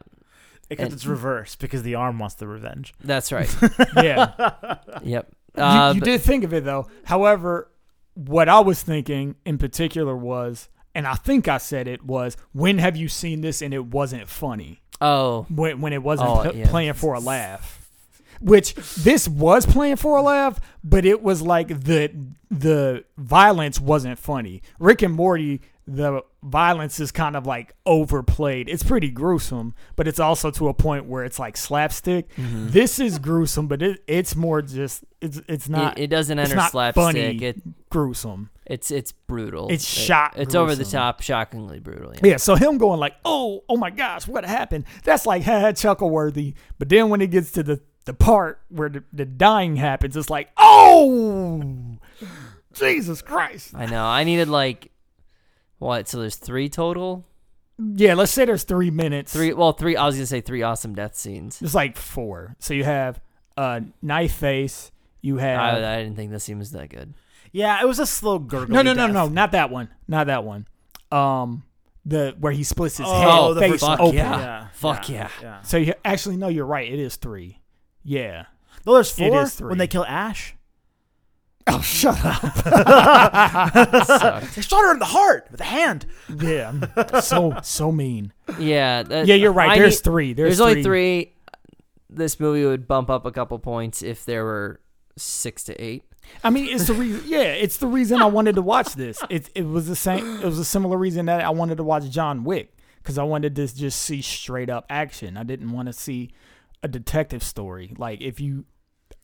Except and- it's reverse because the arm wants the revenge. That's right. Yeah. yep. you, Uh, you but- did think of it though. However, what I was thinking in particular was, and I think I said it was, when have you seen this and it wasn't funny? Oh. When when it wasn't Oh, p- yeah. playing for a laugh. Which this was playing for a laugh, but it was like the the violence wasn't funny. Rick and Morty, the violence is kind of like overplayed. It's pretty gruesome, but it's also to a point where it's like slapstick. Mm-hmm. This is gruesome, but it, it's more just it's it's not it, it doesn't it's enter not slapstick. funny. It gruesome. it's it's brutal. It's It- shot It's over the top, shockingly brutal. Yeah. Yeah, so him going like, "Oh, oh my gosh, what happened?" That's like ha chuckle worthy. But then when it gets to the the part where the, the dying happens, it's like, "Oh, Jesus Christ!" I know. I needed like what? So there's three total. Yeah, let's say there's three minutes. Three. Well, three. I was gonna say three awesome death scenes. It's like four. So you have uh, knife face. You have I, I didn't think the scene was that good. Yeah, it was a slow gurgle. no, no, no, no, not that one. Not that one. Um, the where he splits his head, Oh, the face first fuck open. yeah. Yeah, Fuck yeah, yeah. yeah. So you actually no, you're right. It is three. Yeah. No, there's It four is three. when they kill Ash. Oh, shut up. They shot her in the heart with a hand. Yeah, so so mean. Yeah. that- Yeah, you're right. I There's need- three. There's, There's, only three. This movie would bump up a couple points if there were six to eight. I mean, it's the reason. Yeah, it's the reason I wanted to watch this. It it was the same. It was a similar reason that I wanted to watch John Wick because I wanted to just see straight up action. I didn't want to see a detective story. Like if you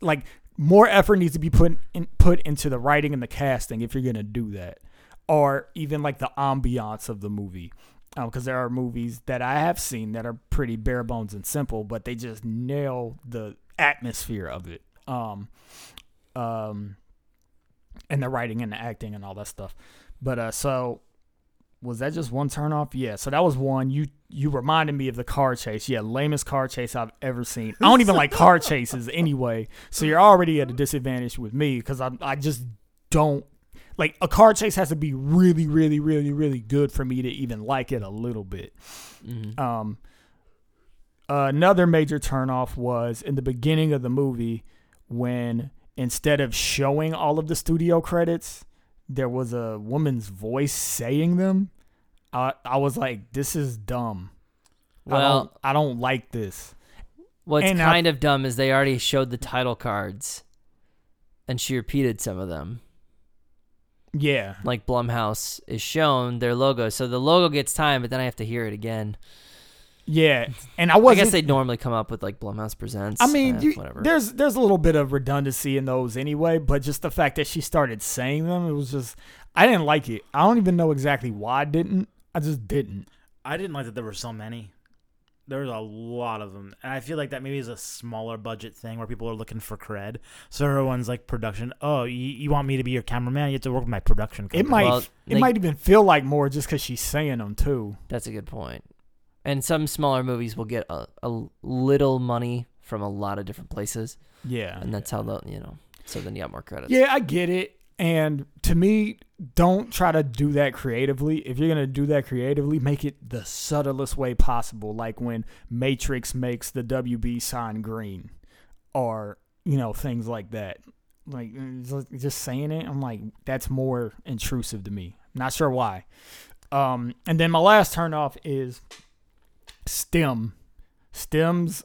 like more effort needs to be put in, put into the writing and the casting if you're gonna do that, or even like the ambiance of the movie. because there are movies that I have seen that are pretty bare bones and simple, but they just nail the atmosphere of it. Um, um, and the writing and the acting and all that stuff. But uh, so was that just one turn off? Yeah. So that was one. You you reminded me of the car chase. Yeah, lamest car chase I've ever seen. I don't even like car chases anyway. So you're already at a disadvantage with me because I I just don't like a car chase has to be really really really really good for me to even like it a little bit. Mhm. Um, another major turnoff was in the beginning of the movie when instead of showing all of the studio credits, there was a woman's voice saying them. I I was like, this is dumb. I Well- don't, I don't like this. What's And I- kind of dumb is they already showed the title cards, and she repeated some of them. Yeah, Like Blumhouse is shown their logo, so the logo gets time, but then I have to hear it again. Yeah, and I I wasn't. guess they'd normally come up with like Blumhouse presents. I mean, eh, you, whatever. there's there's a little bit of redundancy in those anyway, but just the fact that she started saying them, it was just I didn't like it. I don't even know exactly why I didn't. I just didn't. I didn't like that there were so many. There was a lot of them, and I feel like that maybe is a smaller budget thing where people are looking for cred. So everyone's like production. Oh, you, you want me to be your cameraman? You have to work with my production. It might Well, it they- might even feel like more just because she's saying them too. That's a good point. And some smaller movies will get a, a little money from a lot of different places, Yeah, and that's how they'll you know. So then you got more credits. yeah, I get it. And to me, don't try to do that creatively. If you're gonna do that creatively, make it the subtlest way possible. Like when Matrix makes the WB sign green, or you know things like that. Like just- just saying it, I'm like that's more intrusive to me. Not sure why. Um, and then my last turn off is STEM. STEM's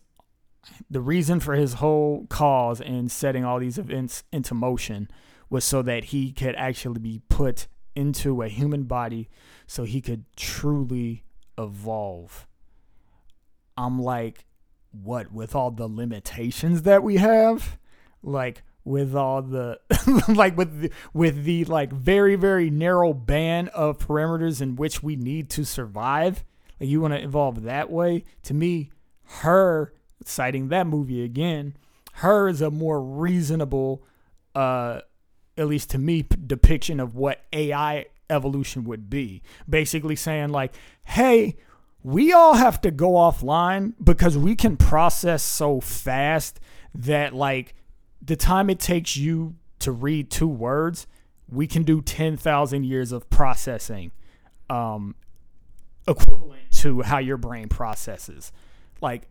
the reason for his whole cause in setting all these events into motion was so that he could actually be put into a human body so he could truly evolve. I'm like, what, with all the limitations that we have? Like, with all the like with the, with the like very very narrow band of parameters in which we need to survive like you want to evolve that way to me her citing that movie again her is a more reasonable uh at least to me depiction of what ai evolution would be. Basically saying like hey we all have to go offline because we can process so fast that like the time it takes you to read two words we can do 10,000 years of processing um equivalent to how your brain processes like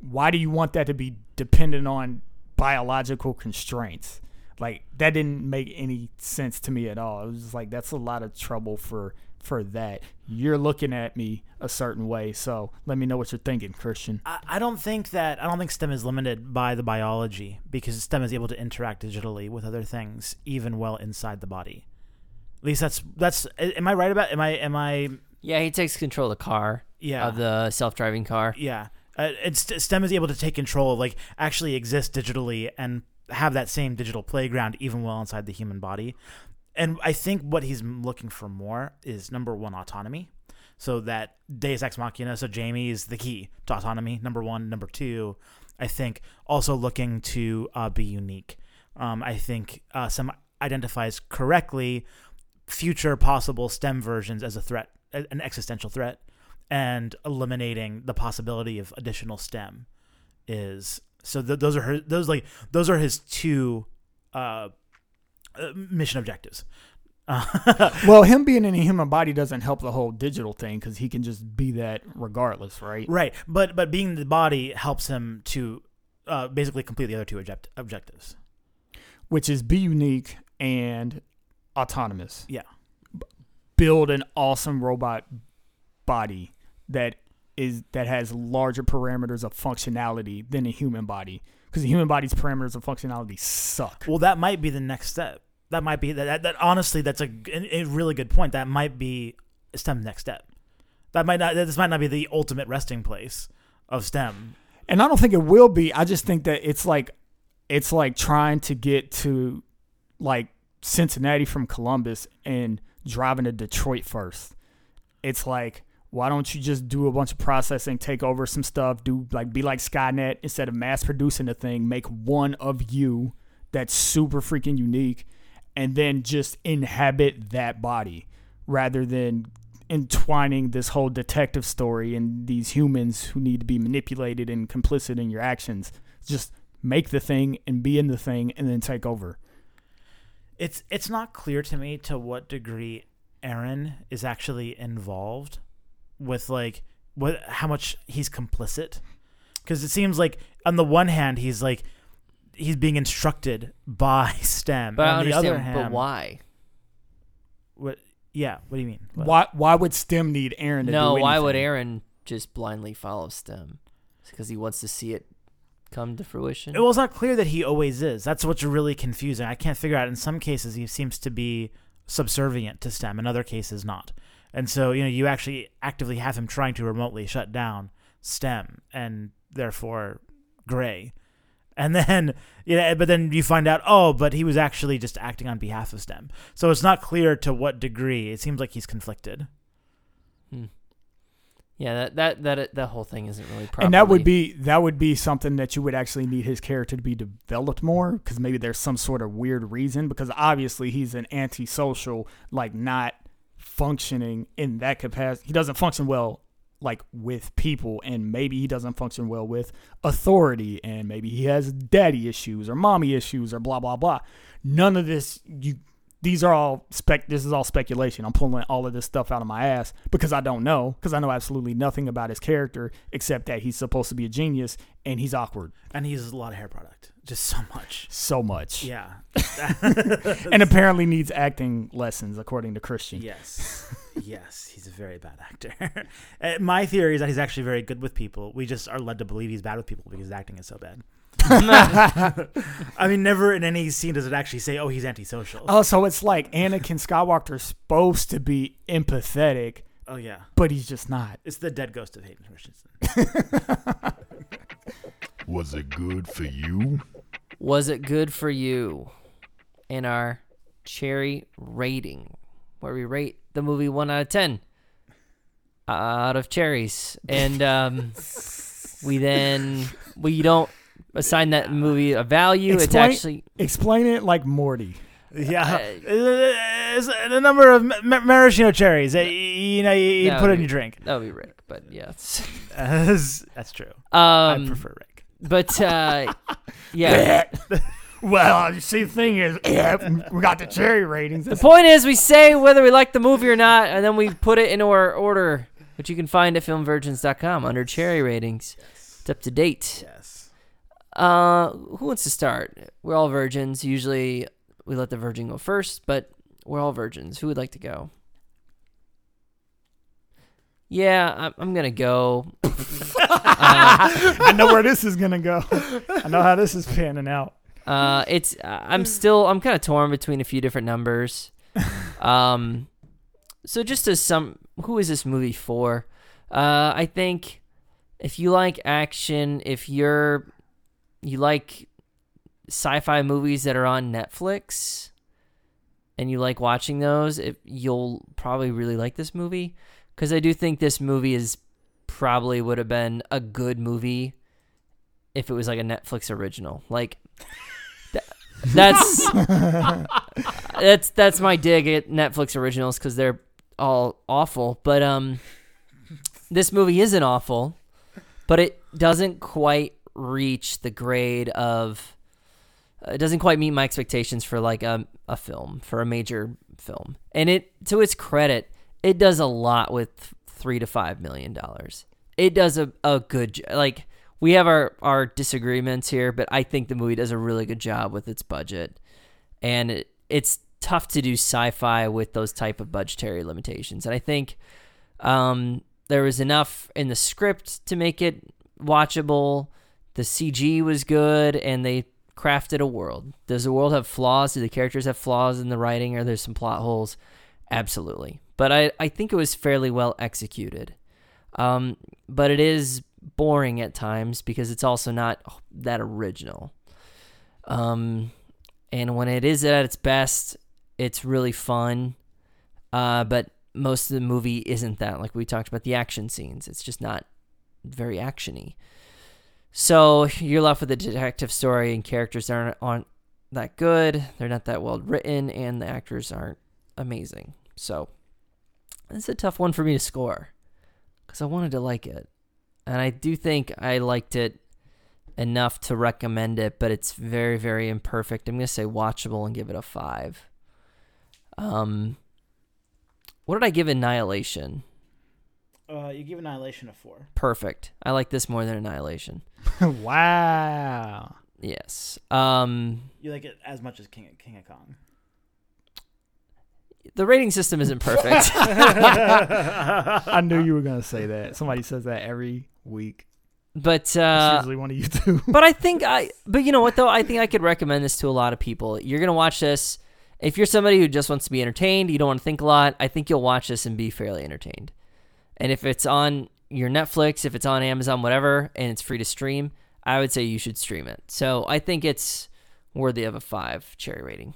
why do you want that to be dependent on biological constraints like that didn't make any sense to me at all it was just like that's a lot of trouble for for that you're looking at me a certain way so let me know what you're thinking christian I, I don't think that I don't think STEM is limited by the biology because STEM is able to interact digitally with other things even well inside the body. At least that's that's. Am I right about? Am I am I? Yeah, he takes control of the car, Yeah. of the self-driving car. Yeah, uh, it's STEM is able to take control of like actually exist digitally and have that same digital playground even well inside the human body. And I think what he's looking for more is number one autonomy, so that Deus Ex Machina. So Jamie is the key to autonomy. Number one, number two, I think also looking to uh, be unique. Um, I think uh, some identifies correctly future possible STEM versions as a threat, an existential threat and eliminating the possibility of additional STEM is so th- those are her those like those are his two uh, uh, mission objectives. Well him being in a human body doesn't help the whole digital thing because he can just be that regardless right right, but but being the body helps him to uh, basically complete the other two object- objectives. which is be unique and autonomous. Yeah. Build an awesome robot body that is that has larger parameters of functionality than a human body because the human body's parameters of functionality suck. Well, that might be the next step. That might be that. That, that honestly, that's a, a really good point. That might be STEM next step. That might not. This might not be the ultimate resting place of STEM. And I don't think it will be. I just think that it's like it's like trying to get to like Cincinnati from Columbus and driving to Detroit first. It's like Why don't you just do a bunch of processing, take over some stuff, do like be like Skynet instead of mass producing the thing, make one of you that's super freaking unique, and then just inhabit that body rather than entwining this whole detective story and these humans who need to be manipulated and complicit in your actions. Just make the thing and be in the thing and then take over. It's it's not clear to me to what degree Eron is actually involved with like what how much he's complicit because it seems like on the one hand he's like he's being instructed by STEM. But I on the other hand, but why? What? Yeah. What do you mean? What? Why why would STEM need Eron to No, do why would? Eron just blindly follow STEM? Because he wants to see it come to fruition. Well, it's not clear that he always is. That's what's really confusing. I can't figure out. In some cases, he seems to be subservient to STEM. In other cases, not. And so, you know, you actually actively have him trying to remotely shut down STEM and therefore Grey. And then, yeah, but then you find out, oh, but he was actually just acting on behalf of STEM. So it's not clear to what degree. It seems like he's conflicted. Hmm. Yeah, that that that that whole thing isn't really properly. and that would be that would be something that you would actually need his character to be developed more because maybe there's some sort of weird reason because obviously he's an antisocial like not functioning in that capacity. He doesn't function well like with people and maybe he doesn't function well with authority and maybe he has daddy issues or mommy issues or blah blah blah. None of this you these are all spec this is all speculation. I'm pulling all of this stuff out of my ass because i don't know because i know absolutely nothing about his character except that he's supposed to be a genius and he's awkward. And he uses a lot of hair product. Just so much. so much Yeah. and apparently needs acting lessons according to christian Yes. yes, he's a very bad actor. Uh, My theory is that he's actually very good with people. We just are led to believe he's bad with people because his acting is so bad. I mean, never in any scene does it actually say, "Oh, he's antisocial." oh so it's like anakin skywalker's supposed to be empathetic Oh yeah, but he's just not it's the dead ghost of Hayden Christensen. Was it good for you? Was it good for you? In our cherry rating, where we rate the movie one out of ten out of cherries, and um, we then we don't assign that movie a value. Explain- it's actually explain it like morty Yeah, Uh, it's a number of ma- ma- maraschino cherries. Uh, You know, you, you put it in your drink. that would be Rick, but yeah. That's that's true. Um, I prefer Rick. But uh, yeah, well you see the thing is we got the cherry ratings the point is we say whether we like the movie or not, and then we put it into our order, which you can find at filmvirgins.com under cherry ratings. It's up to date. Yes. Uh, who wants to start? We're all virgins. Usually we let the virgin go first, but we're all virgins. Who would like to go? Yeah, I'm, I'm gonna go. I know where this is gonna go. I know how this is panning out. Uh, it's uh, I'm still I'm kind of torn between a few different numbers. Um, so just as some, who is this movie for? Uh, I think if you like action, if you're you like sci-fi movies that are on Netflix, and you like watching those, if you'll probably really like this movie because I do think this movie is probably would have been a good movie if it was like a Netflix original. Like th- that's that's that's my dig at Netflix originals because they're all awful. But um, this movie isn't awful, but it doesn't quite reach the grade of. It doesn't quite meet my expectations for like a a film for a major film, and it to its credit, it does a lot with three to five million dollars. It does a, a good like we have our our disagreements here, but I think the movie does a really good job with its budget, and it, it's tough to do sci-fi with those type of budgetary limitations. And I think um, there was enough in the script to make it watchable. The CG was good, and they crafted a world. Does the world have flaws? Do the characters have flaws in the writing? Or there's some plot holes? Absolutely. But I, I think it was fairly well executed. Um, but it is boring at times because it's also not that original. Um, and when it is at its best, it's really fun. Uh, but most of the movie isn't that. Like we talked about the action scenes, it's just not very actiony. So you're left with a detective story, and characters aren't aren't that good. They're not that well written, and the actors aren't amazing. So it's a tough one for me to score because I wanted to like it, and I do think I liked it enough to recommend it, but it's very very imperfect. I'm gonna say watchable and give it a five. Um, what did I give Annihilation? Uh, you give Annihilation a four. Perfect. I like this more than Annihilation. wow. Yes. Um, You like it as much as King King of Kong. The rating system isn't perfect. I knew you were gonna say that. Somebody says that every week. but It's uh, usually one of you two. but I think I but you know what though I think I could recommend this to a lot of people. You're gonna watch this if you're somebody who just wants to be entertained, you don't want to think a lot. I think you'll watch this and be fairly entertained. And if it's on your Netflix, if it's on Amazon, whatever, and it's free to stream, I would say you should stream it. So I think it's worthy of a five cherry rating.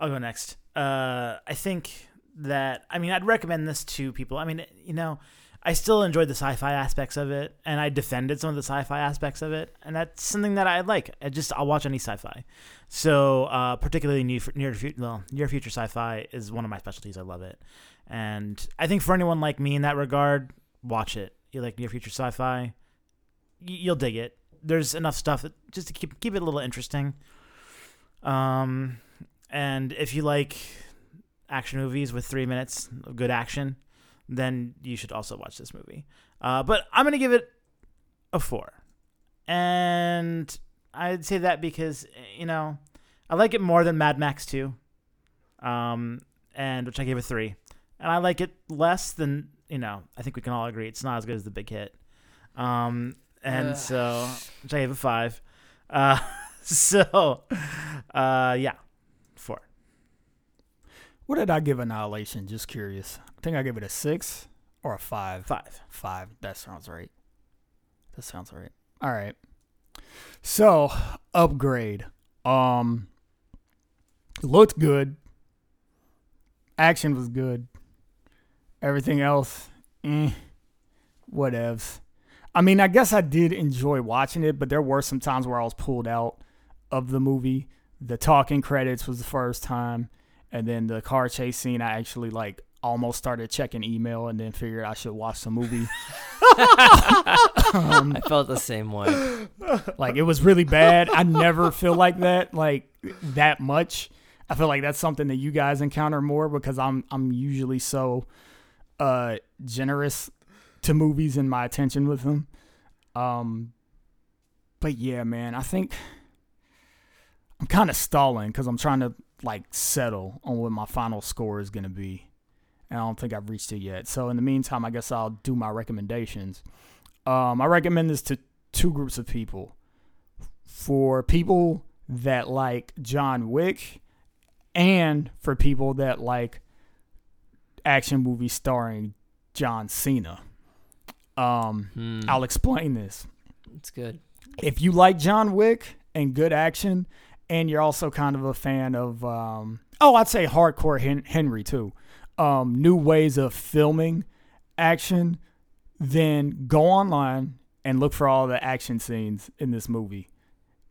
I'll go next. Uh, I think that I mean I'd recommend this to people. I mean, you know, I still enjoyed the sci-fi aspects of it, and I defended some of the sci-fi aspects of it, and that's something that I like. I just I'll watch any sci-fi. So uh, particularly near near future, well, near future sci-fi is one of my specialties. I love it, and I think for anyone like me in that regard, watch it. You like near future sci-fi, you'll dig it. There's enough stuff that, just to keep keep it a little interesting. Um, and if you like action movies with three minutes of good action, then you should also watch this movie. Uh, but I'm gonna give it a four, and I'd say that because you know I like it more than Mad Max Two, um, and which I gave a three, and I like it less than you know. I think we can all agree it's not as good as the Big Hit, um, and Ugh. so which I gave a five. Uh, so, uh, yeah. What did I give Annihilation? Just curious. I think I gave it a six or a five. Five. Five. That sounds right. That sounds right. All right. So upgrade. Um looked good. Action was good. Everything else, eh, whatevs. I mean, I guess I did enjoy watching it, but there were some times where I was pulled out of the movie. The talking credits was the first time, and then the car chase scene. I actually like almost started checking email, and then figured I should watch the movie. um, I felt the same way. like it was really bad. I never feel like that, like that much. I feel like that's something that you guys encounter more because I'm I'm usually so uh generous to movies and my attention with them. Um but yeah, man, I think I'm kind of stalling cuz I'm trying to like settle on what my final score is going to be. And I don't think I've reached it yet. So in the meantime, I guess I'll do my recommendations. Um I recommend this to two groups of people. For people that like John Wick and for people that like action movies starring John Cena. Um Hmm, I'll explain this. it's good. If you like John Wick and good action and you're also kind of a fan of um oh, I'd say hardcore Hen- Henry too. Um new ways of filming action, then go online and look for all the action scenes in this movie.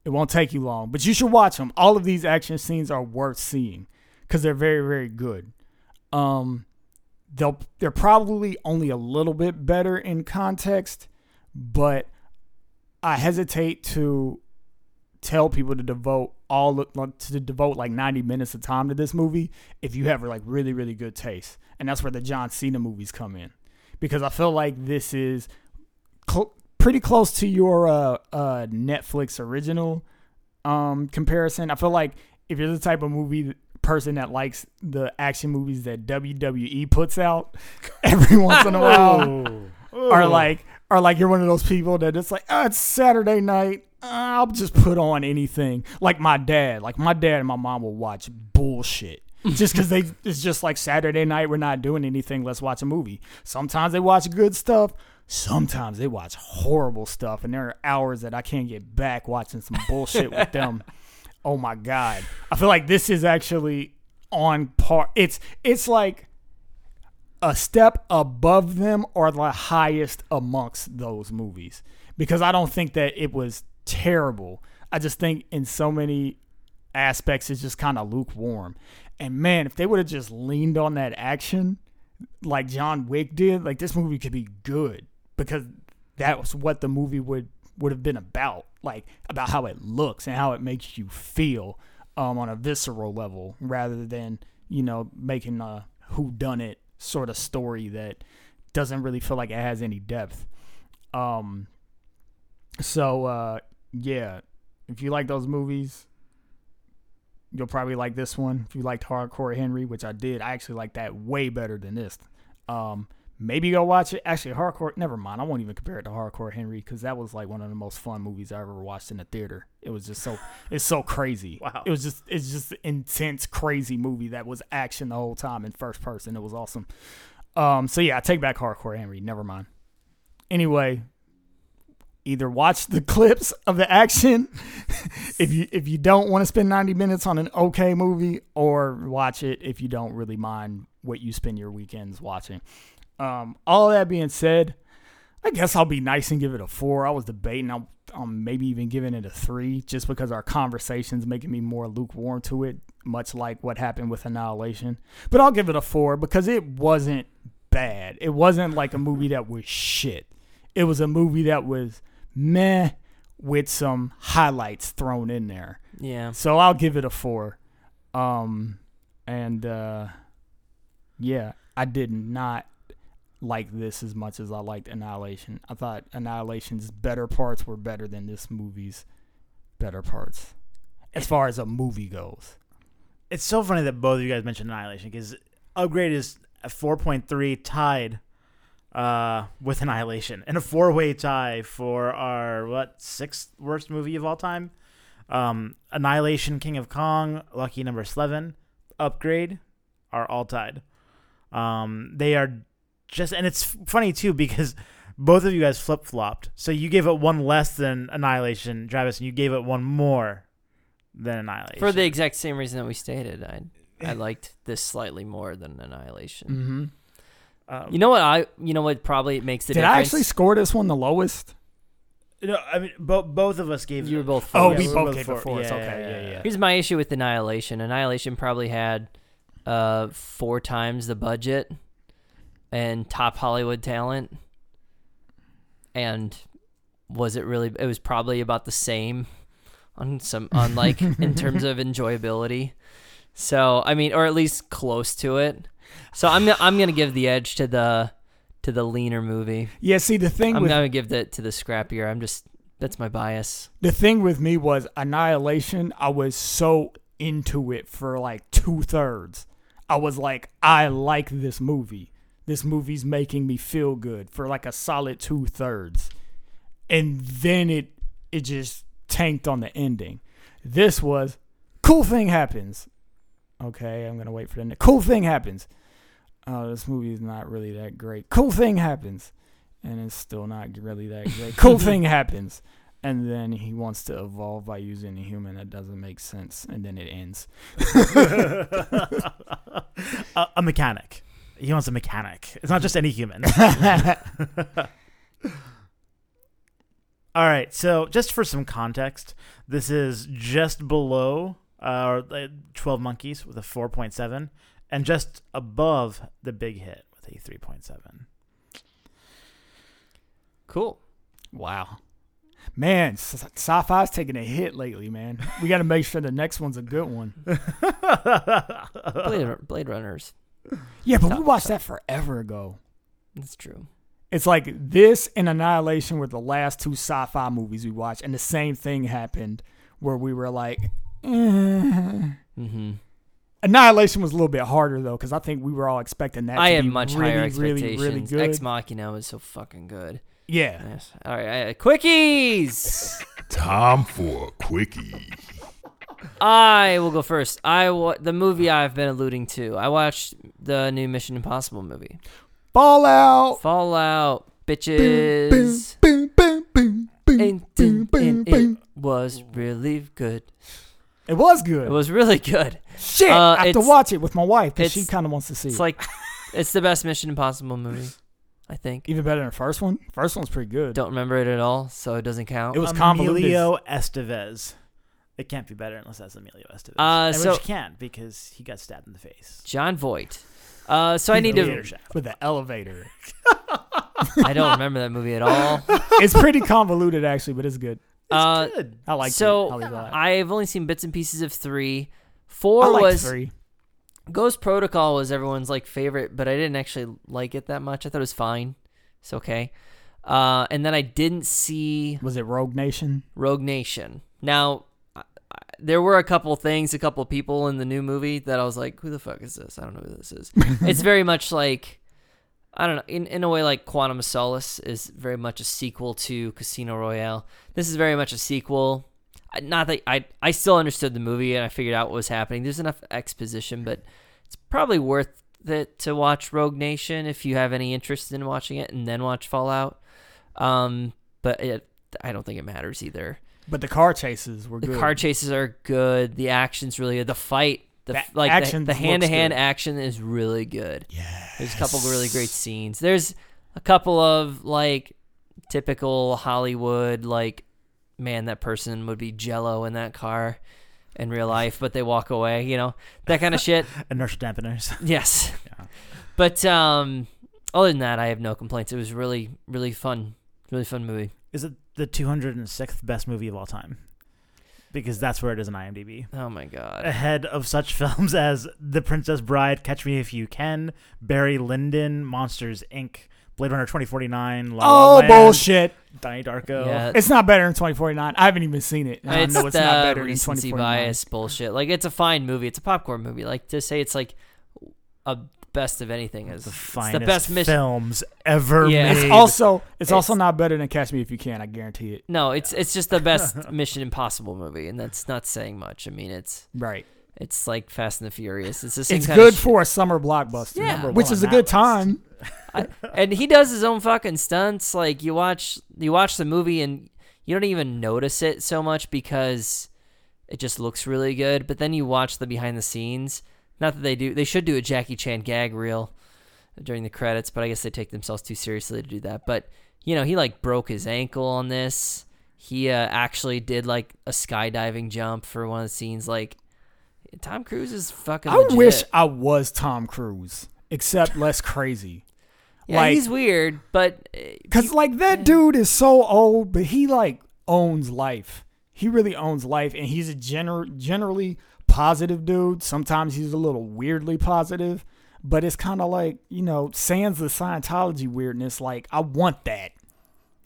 It won't take you long, but you should watch them. All of these action scenes are worth seeing because they're very, very good. Um, they'll they're probably only a little bit better in context, but I hesitate to tell people to devote all to devote like 90 minutes of time to this movie if you have like really really good taste. And that's where the john cena movies come in. Because i feel like this is cl- pretty close to your uh, uh, netflix original um, comparison. I feel like if you're the type of movie person that likes the action movies that wwe puts out every once in a while or like or like you're one of those people that it's like oh, it's Saturday night. I'll just put on anything. Like my dad, like my dad and my mom will watch bullshit just because they it's just like Saturday night. We're not doing anything. Let's watch a movie. Sometimes they watch good stuff. Sometimes they watch horrible stuff, and there are hours that I can't get back watching some bullshit with them. Oh my god, I feel like this is actually on par. It's it's like a step above them or the highest amongst those movies because I don't think that it was terrible. I just think in so many aspects it's just kind of lukewarm. And man, if they would have just leaned on that action like John Wick did, like this movie could be good because that was what the movie would would have been about, like about how it looks and how it makes you feel um, on a visceral level, rather than you know making a who done it sort of story that doesn't really feel like it has any depth. Um, so uh, yeah, if you like those movies, you'll probably like this one. If you liked Hardcore Henry, which I did, I actually like that way better than this. Um, maybe go watch it. Actually, Hardcore. Never mind. I won't even compare it to Hardcore Henry because that was like one of the most fun movies I ever watched in the theater. It was just so it's so crazy. Wow. It was just it's just an intense, crazy movie that was action the whole time in first person. It was awesome. Um. So yeah, I take back Hardcore Henry. Never mind. Anyway, either watch the clips of the action if you if you don't want to spend 90 minutes on an okay movie or watch it if you don't really mind what you spend your weekends watching. Um, all that being said i guess i'll be nice and give it a four. I was debating i'm, I'm maybe even giving it a three just because our conversation's making me more lukewarm to it much like what happened with annihilation. But i'll give it a four because it wasn't bad. It wasn't like a movie that was shit. It was a movie that was meh with some highlights thrown in there. Yeah. So I'll give it a four. Um, and uh, yeah, I did not like this as much as I liked Annihilation. I thought Annihilation's better parts were better than this movie's better parts, as far as a movie goes. It's so funny that both of you guys mentioned Annihilation because Upgrade is a 4.3 tied uh, with Annihilation and a four way tie for our, what, sixth worst movie of all time? Um, Annihilation, King of Kong, Lucky Number Slevin, Upgrade are all tied. Um, they are just, and it's funny too because both of you guys flip flopped. So you gave it one less than Annihilation, Travis, and you gave it one more than Annihilation. For the exact same reason that we stated, I I liked this slightly more than Annihilation. Mm-hmm. Um, You know what I? You know what probably makes the Did difference. I actually score this one the lowest? No, I mean, bo- both of us gave. You were both. Oh, fours. we we're both both gave four. fours. Yeah, okay, yeah, yeah, yeah. yeah. Here's my issue with Annihilation. Annihilation probably had uh, four times the budget and top Hollywood talent, and was it really? It was probably about the same on some on like in terms of enjoyability. So I mean, or at least close to it. So I'm I'm gonna give the edge to the to the leaner movie. Yeah, see the thing I'm with gonna give that to the scrappier. I'm just that's my bias. the thing with me was Annihilation. I was so into it for like two thirds. I was like, I like this movie. This movie's making me feel good for like a solid two thirds, and then it it just tanked on the ending. This was cool thing happens. Okay, I'm gonna wait for the ne- cool thing happens. Oh, this movie is not really that great. Cool thing happens, and it's still not really that great. Cool thing happens, and then he wants to evolve by using a human that doesn't make sense, and then it ends. a, a mechanic. He wants a mechanic. It's not just any human. All right. So, just for some context, this is just below uh, uh, 12 Monkeys with a 4.7 and just above the big hit with a 3.7. Cool. Wow. Man, sci- sci-fi's taking a hit lately, man. We got to make sure the next one's a good one. Blade, Blade Runners. Yeah, but we watched top. that forever ago. That's true. It's like this and Annihilation were the last two sci-fi movies we watched, and the same thing happened where we were like. Mm-hmm. Annihilation was a little bit harder though, because I think we were all expecting that. I to had be much really, higher expectations. really good. Ex Machina was so fucking good. yeah, Yes. All right, uh, quickies. Time for a quickie. I will go first. I wa- the movie I've been alluding to. I watched the new Mission Impossible movie. Fallout. Fallout, bitches. Boom, boom, boom, boom, And, boom, and- and boom, it was really good. It was good. It was really good. Shit, Uh, I have to it's- watch it with my wife because she it's- kind of wants to see it. It's it. like it's the best Mission Impossible movie. I think. Even better than the first one. First one's pretty good. Don't remember it at all, so it doesn't count. It was convoluted. Emilio Estevez. It can't be better unless that's Emilio Estevez. Uh, and so- which can't because he got stabbed in the face. Jon Voight. Uh, so I need to. shaft. with the elevator. I don't remember that movie at all. it's pretty convoluted actually, but it's good. Uh, Good. I like so it. I have only seen bits and pieces of three. Four I was three. Ghost Protocol was everyone's like favorite, but I didn't actually like it that much. I thought it was fine. It's okay. Uh, and then I didn't see Was it Rogue Nation? Rogue Nation. Now, I, I, there were a couple things, a couple people in the new movie that I was like, "Who the fuck is this? I don't know who this is." it's very much like, I don't know, in in a way like Quantum of Solace is very much a sequel to Casino Royale. This is very much a sequel. I- Not that I I still understood the movie and I figured out what was happening. There's enough exposition, but it's probably worth it to watch Rogue Nation if you have any interest in watching it, and then watch Fallout. Um, but it, I don't think it matters either. But the car chases were The good. car chases are good. The action's really good. The fight, the The like action the hand to hand good. action is really good. Yeah. There's a couple of really great scenes. There's a couple of like typical Hollywood like man that person would be jello in that car in real life, but they walk away, you know. That kind of shit. Inertia dampeners. Yes. Yeah. But um other than that, I have no complaints. It was really really fun. Really fun movie. Is it the 206th best movie of all time? Because that's where it is in IMDb. Oh my god. Ahead of such films as The Princess Bride, Catch Me If You Can, Barry Lyndon, Monsters Inc., Blade Runner 2049, La La Oh Land, bullshit! Donnie Darko. Yeah. It's not better than 2049. I haven't even seen it. and I it's know it's the not better than recency 2049. bias bullshit. Like it's a fine movie. It's a popcorn movie. Like to say it's like a best of anything is The it's finest the best mission. films ever Yeah. made. It's also it's, It's- also not better than Catch Me If You Can. I guarantee it. No, it's it's just the best Mission Impossible movie, and that's not saying much. I mean, it's Right. it's like Fast and the Furious. It's the same It's kind good shit. for a summer blockbuster. Yeah. Number which one is a good that time. and he does his own fucking stunts. Like you watch you watch the movie and you don't even notice it so much because it just looks really good. But then you watch the behind the scenes. Not that they do. They should do a Jackie Chan gag reel during the credits, but I guess they take themselves too seriously to do that. But you know, he like broke his ankle on this. He uh, actually did like a skydiving jump for one of the scenes. Like Tom Cruise is fucking. I legit. wish I was Tom Cruise, except less crazy. Yeah, like- he's weird, but uh, Cause like that dude is so old, but he like owns life. He really owns life, and he's a gener- generally positive dude. Sometimes he's a little weirdly positive, but it's kind of like you know, sans the Scientology weirdness. Like I want that.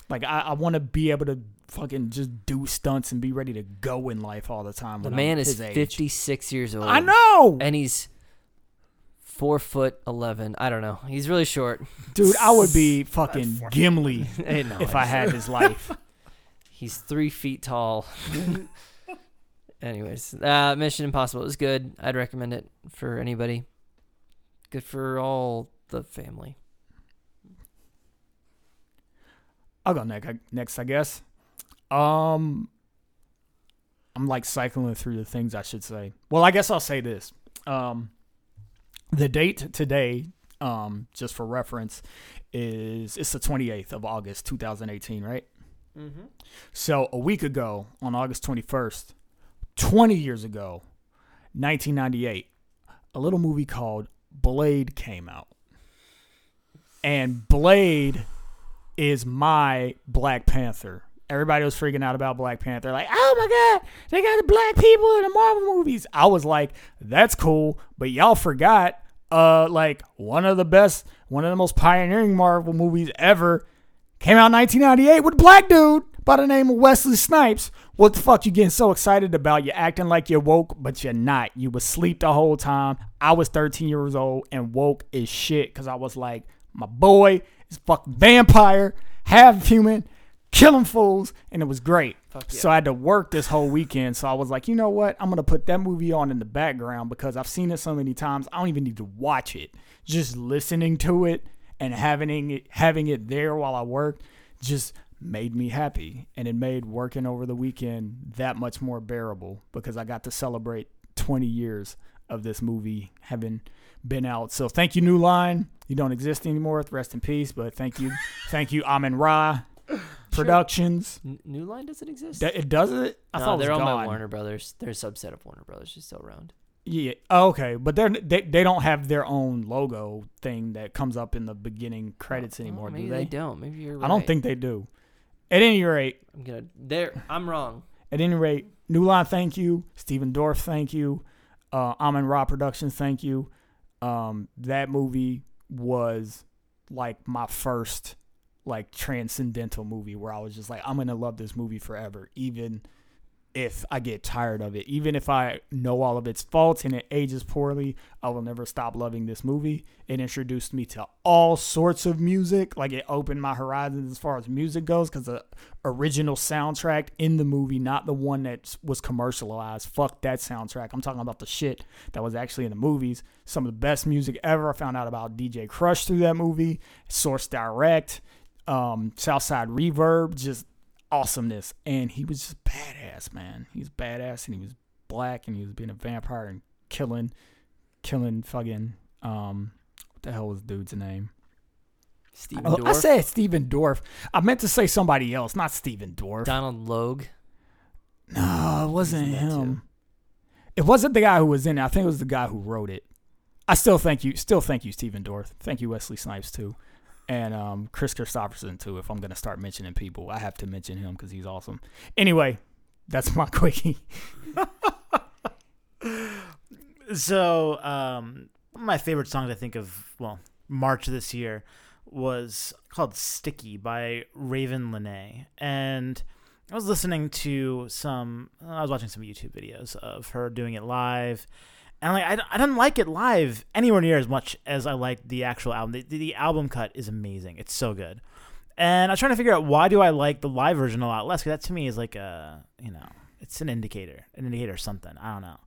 Like I, I want to be able to fucking just do stunts and be ready to go in life all the time. The man I'm is his age. 56 years old. I know, And he's four foot 11. I don't know. He's really short. dude. I would be fucking Gimli I know. if I had his life. He's three feet tall. Anyways, uh, Mission Impossible is good. I'd recommend it for anybody. Good for all the family. I'll go next. Next, I guess. Um, I'm like cycling through the things I should say. Well, I guess I'll say this. Um, the date today, um, just for reference, is it's the 28th of August, 2018, right? Mm-hmm. So a week ago, on August 21st, 20 years ago, 1998, a little movie called Blade came out. And Blade is my Black Panther. Everybody was freaking out about Black Panther. Like, oh my God, they got the black people in the Marvel movies. I was like, that's cool. But y'all forgot, uh, like, one of the best, one of the most pioneering Marvel movies ever came out in 1998 with black dude by the name of Wesley Snipes. What the fuck you getting so excited about? You're acting like you're woke, but you're not. You was asleep the whole time. I was 13 years old and woke as shit because I was like, my boy is fucking vampire, half human, killing fools, and it was great. So I had to work this whole weekend. So I was like, you know what? I'm gonna put that movie on in the background because I've seen it so many times. I don't even need to watch it. Just listening to it and having it having it there while I work just made me happy and it made working over the weekend that much more bearable because I got to celebrate 20 years of this movie having been out. So thank you, New Line. You don't exist anymore. Rest in peace. But thank you, thank you, Amen Ra Productions. N- New Line doesn't exist. That- It doesn't. I no, thought it was they're owned by. Warner Brothers. They're a subset of Warner Brothers. Just still around. Yeah. Oh, okay, but they're they they don't have their own logo thing that comes up in the beginning credits Oh, anymore, maybe do they? they? don't. Maybe you're right. I don't think they do. At any rate, I'm gonna. There. I'm wrong. At any rate, New Line, thank you. Stephen Dorff, thank you. Uh, Amen Ra Productions, thank you. Um, that movie was like my first like transcendental movie where I was just like, I'm gonna love this movie forever, even if I get tired of it, even if I know all of its faults and it ages poorly, I will never stop loving this movie. It introduced me to all sorts of music. Like it opened my horizons as far as music goes because the original soundtrack in the movie, not the one that was commercialized. Fuck that soundtrack. I'm talking about the shit that was actually in the movies. Some of the best music ever. I found out about DJ Krush through that movie, Source Direct, um, Southside Reverb, just awesomeness. And he was just badass, man. He's badass and he was black and he was being a vampire and killing, killing fucking, um, what the hell was the dude's name? Stephen I Dorff. said Stephen Dorff. I meant to say somebody else, not Stephen Dorff. Donal Logue. No, it wasn't He's in that him. It wasn't the guy who was in it. I think it was the guy who wrote it. I still thank you. Still thank you, Stephen Dorff. Thank you, Wesley Snipes too, and um, Kris Kristofferson too. If I'm gonna start mentioning people, I have to mention him because he's awesome. Anyway, that's my quickie. So, um, one of my favorite songs I think of, well, March this year was called Sticky by Ravyn Lenae. And I was listening to some, I was watching some YouTube videos of her doing it live. And like, I, don't- I don't like it live anywhere near as much as I like the actual album. The, the album cut is amazing. It's so good. And I was trying to figure out why do I like the live version a lot less? Because that to me is like a, you know, it's an indicator, an indicator something. I don't know.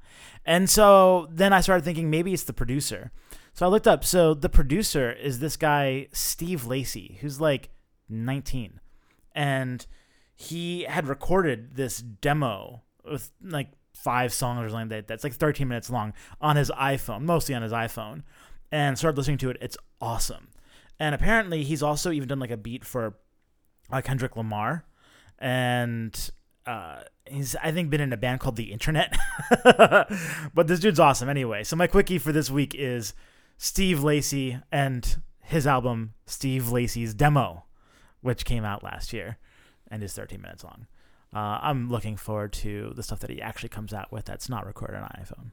And so then I started thinking maybe it's the producer. So I looked up. So the producer is this guy, Steve Lacy, who's like 19. And he had recorded this demo with like five songs or something that that's like 13 minutes long on his iPhone, mostly on his iPhone, and started listening to it. It's awesome. And apparently he's also even done like a beat for uh, Kendrick Lamar. And uh, he's I think been in a band called The Internet. but this dude's awesome anyway. So my quickie for this week is Steve Lacy and his album Steve Lacy's Demo, which came out last year and is 13 minutes long. Uh, I'm looking forward to the stuff that he actually comes out with that's not recorded on iPhone.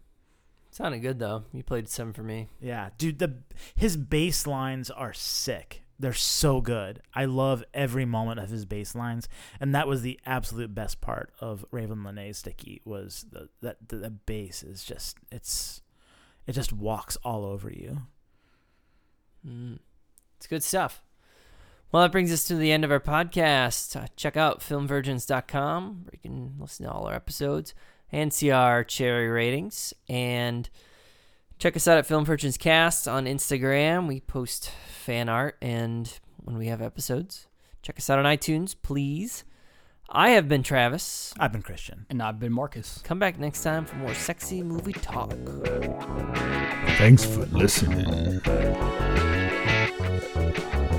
Sounded good though. You played seven for me. Yeah, dude, the his bass lines are sick. They're so good. I love every moment of his bass lines, and that was the absolute best part of Ravyn Lenae's Sticky was the that the, the bass is just it's it just walks all over you. Mm. It's good stuff. Well, that brings us to the end of our podcast. Uh, check out filmvirgins.com where you can listen to all our episodes and see our cherry ratings. And check us out at Film Virgins Cast on Instagram. We post fan art and when we have episodes. Check us out on iTunes, please. I have been Travis. I've been Christian. And I've been Marcus. Come back next time for more sexy movie talk. Thanks for listening.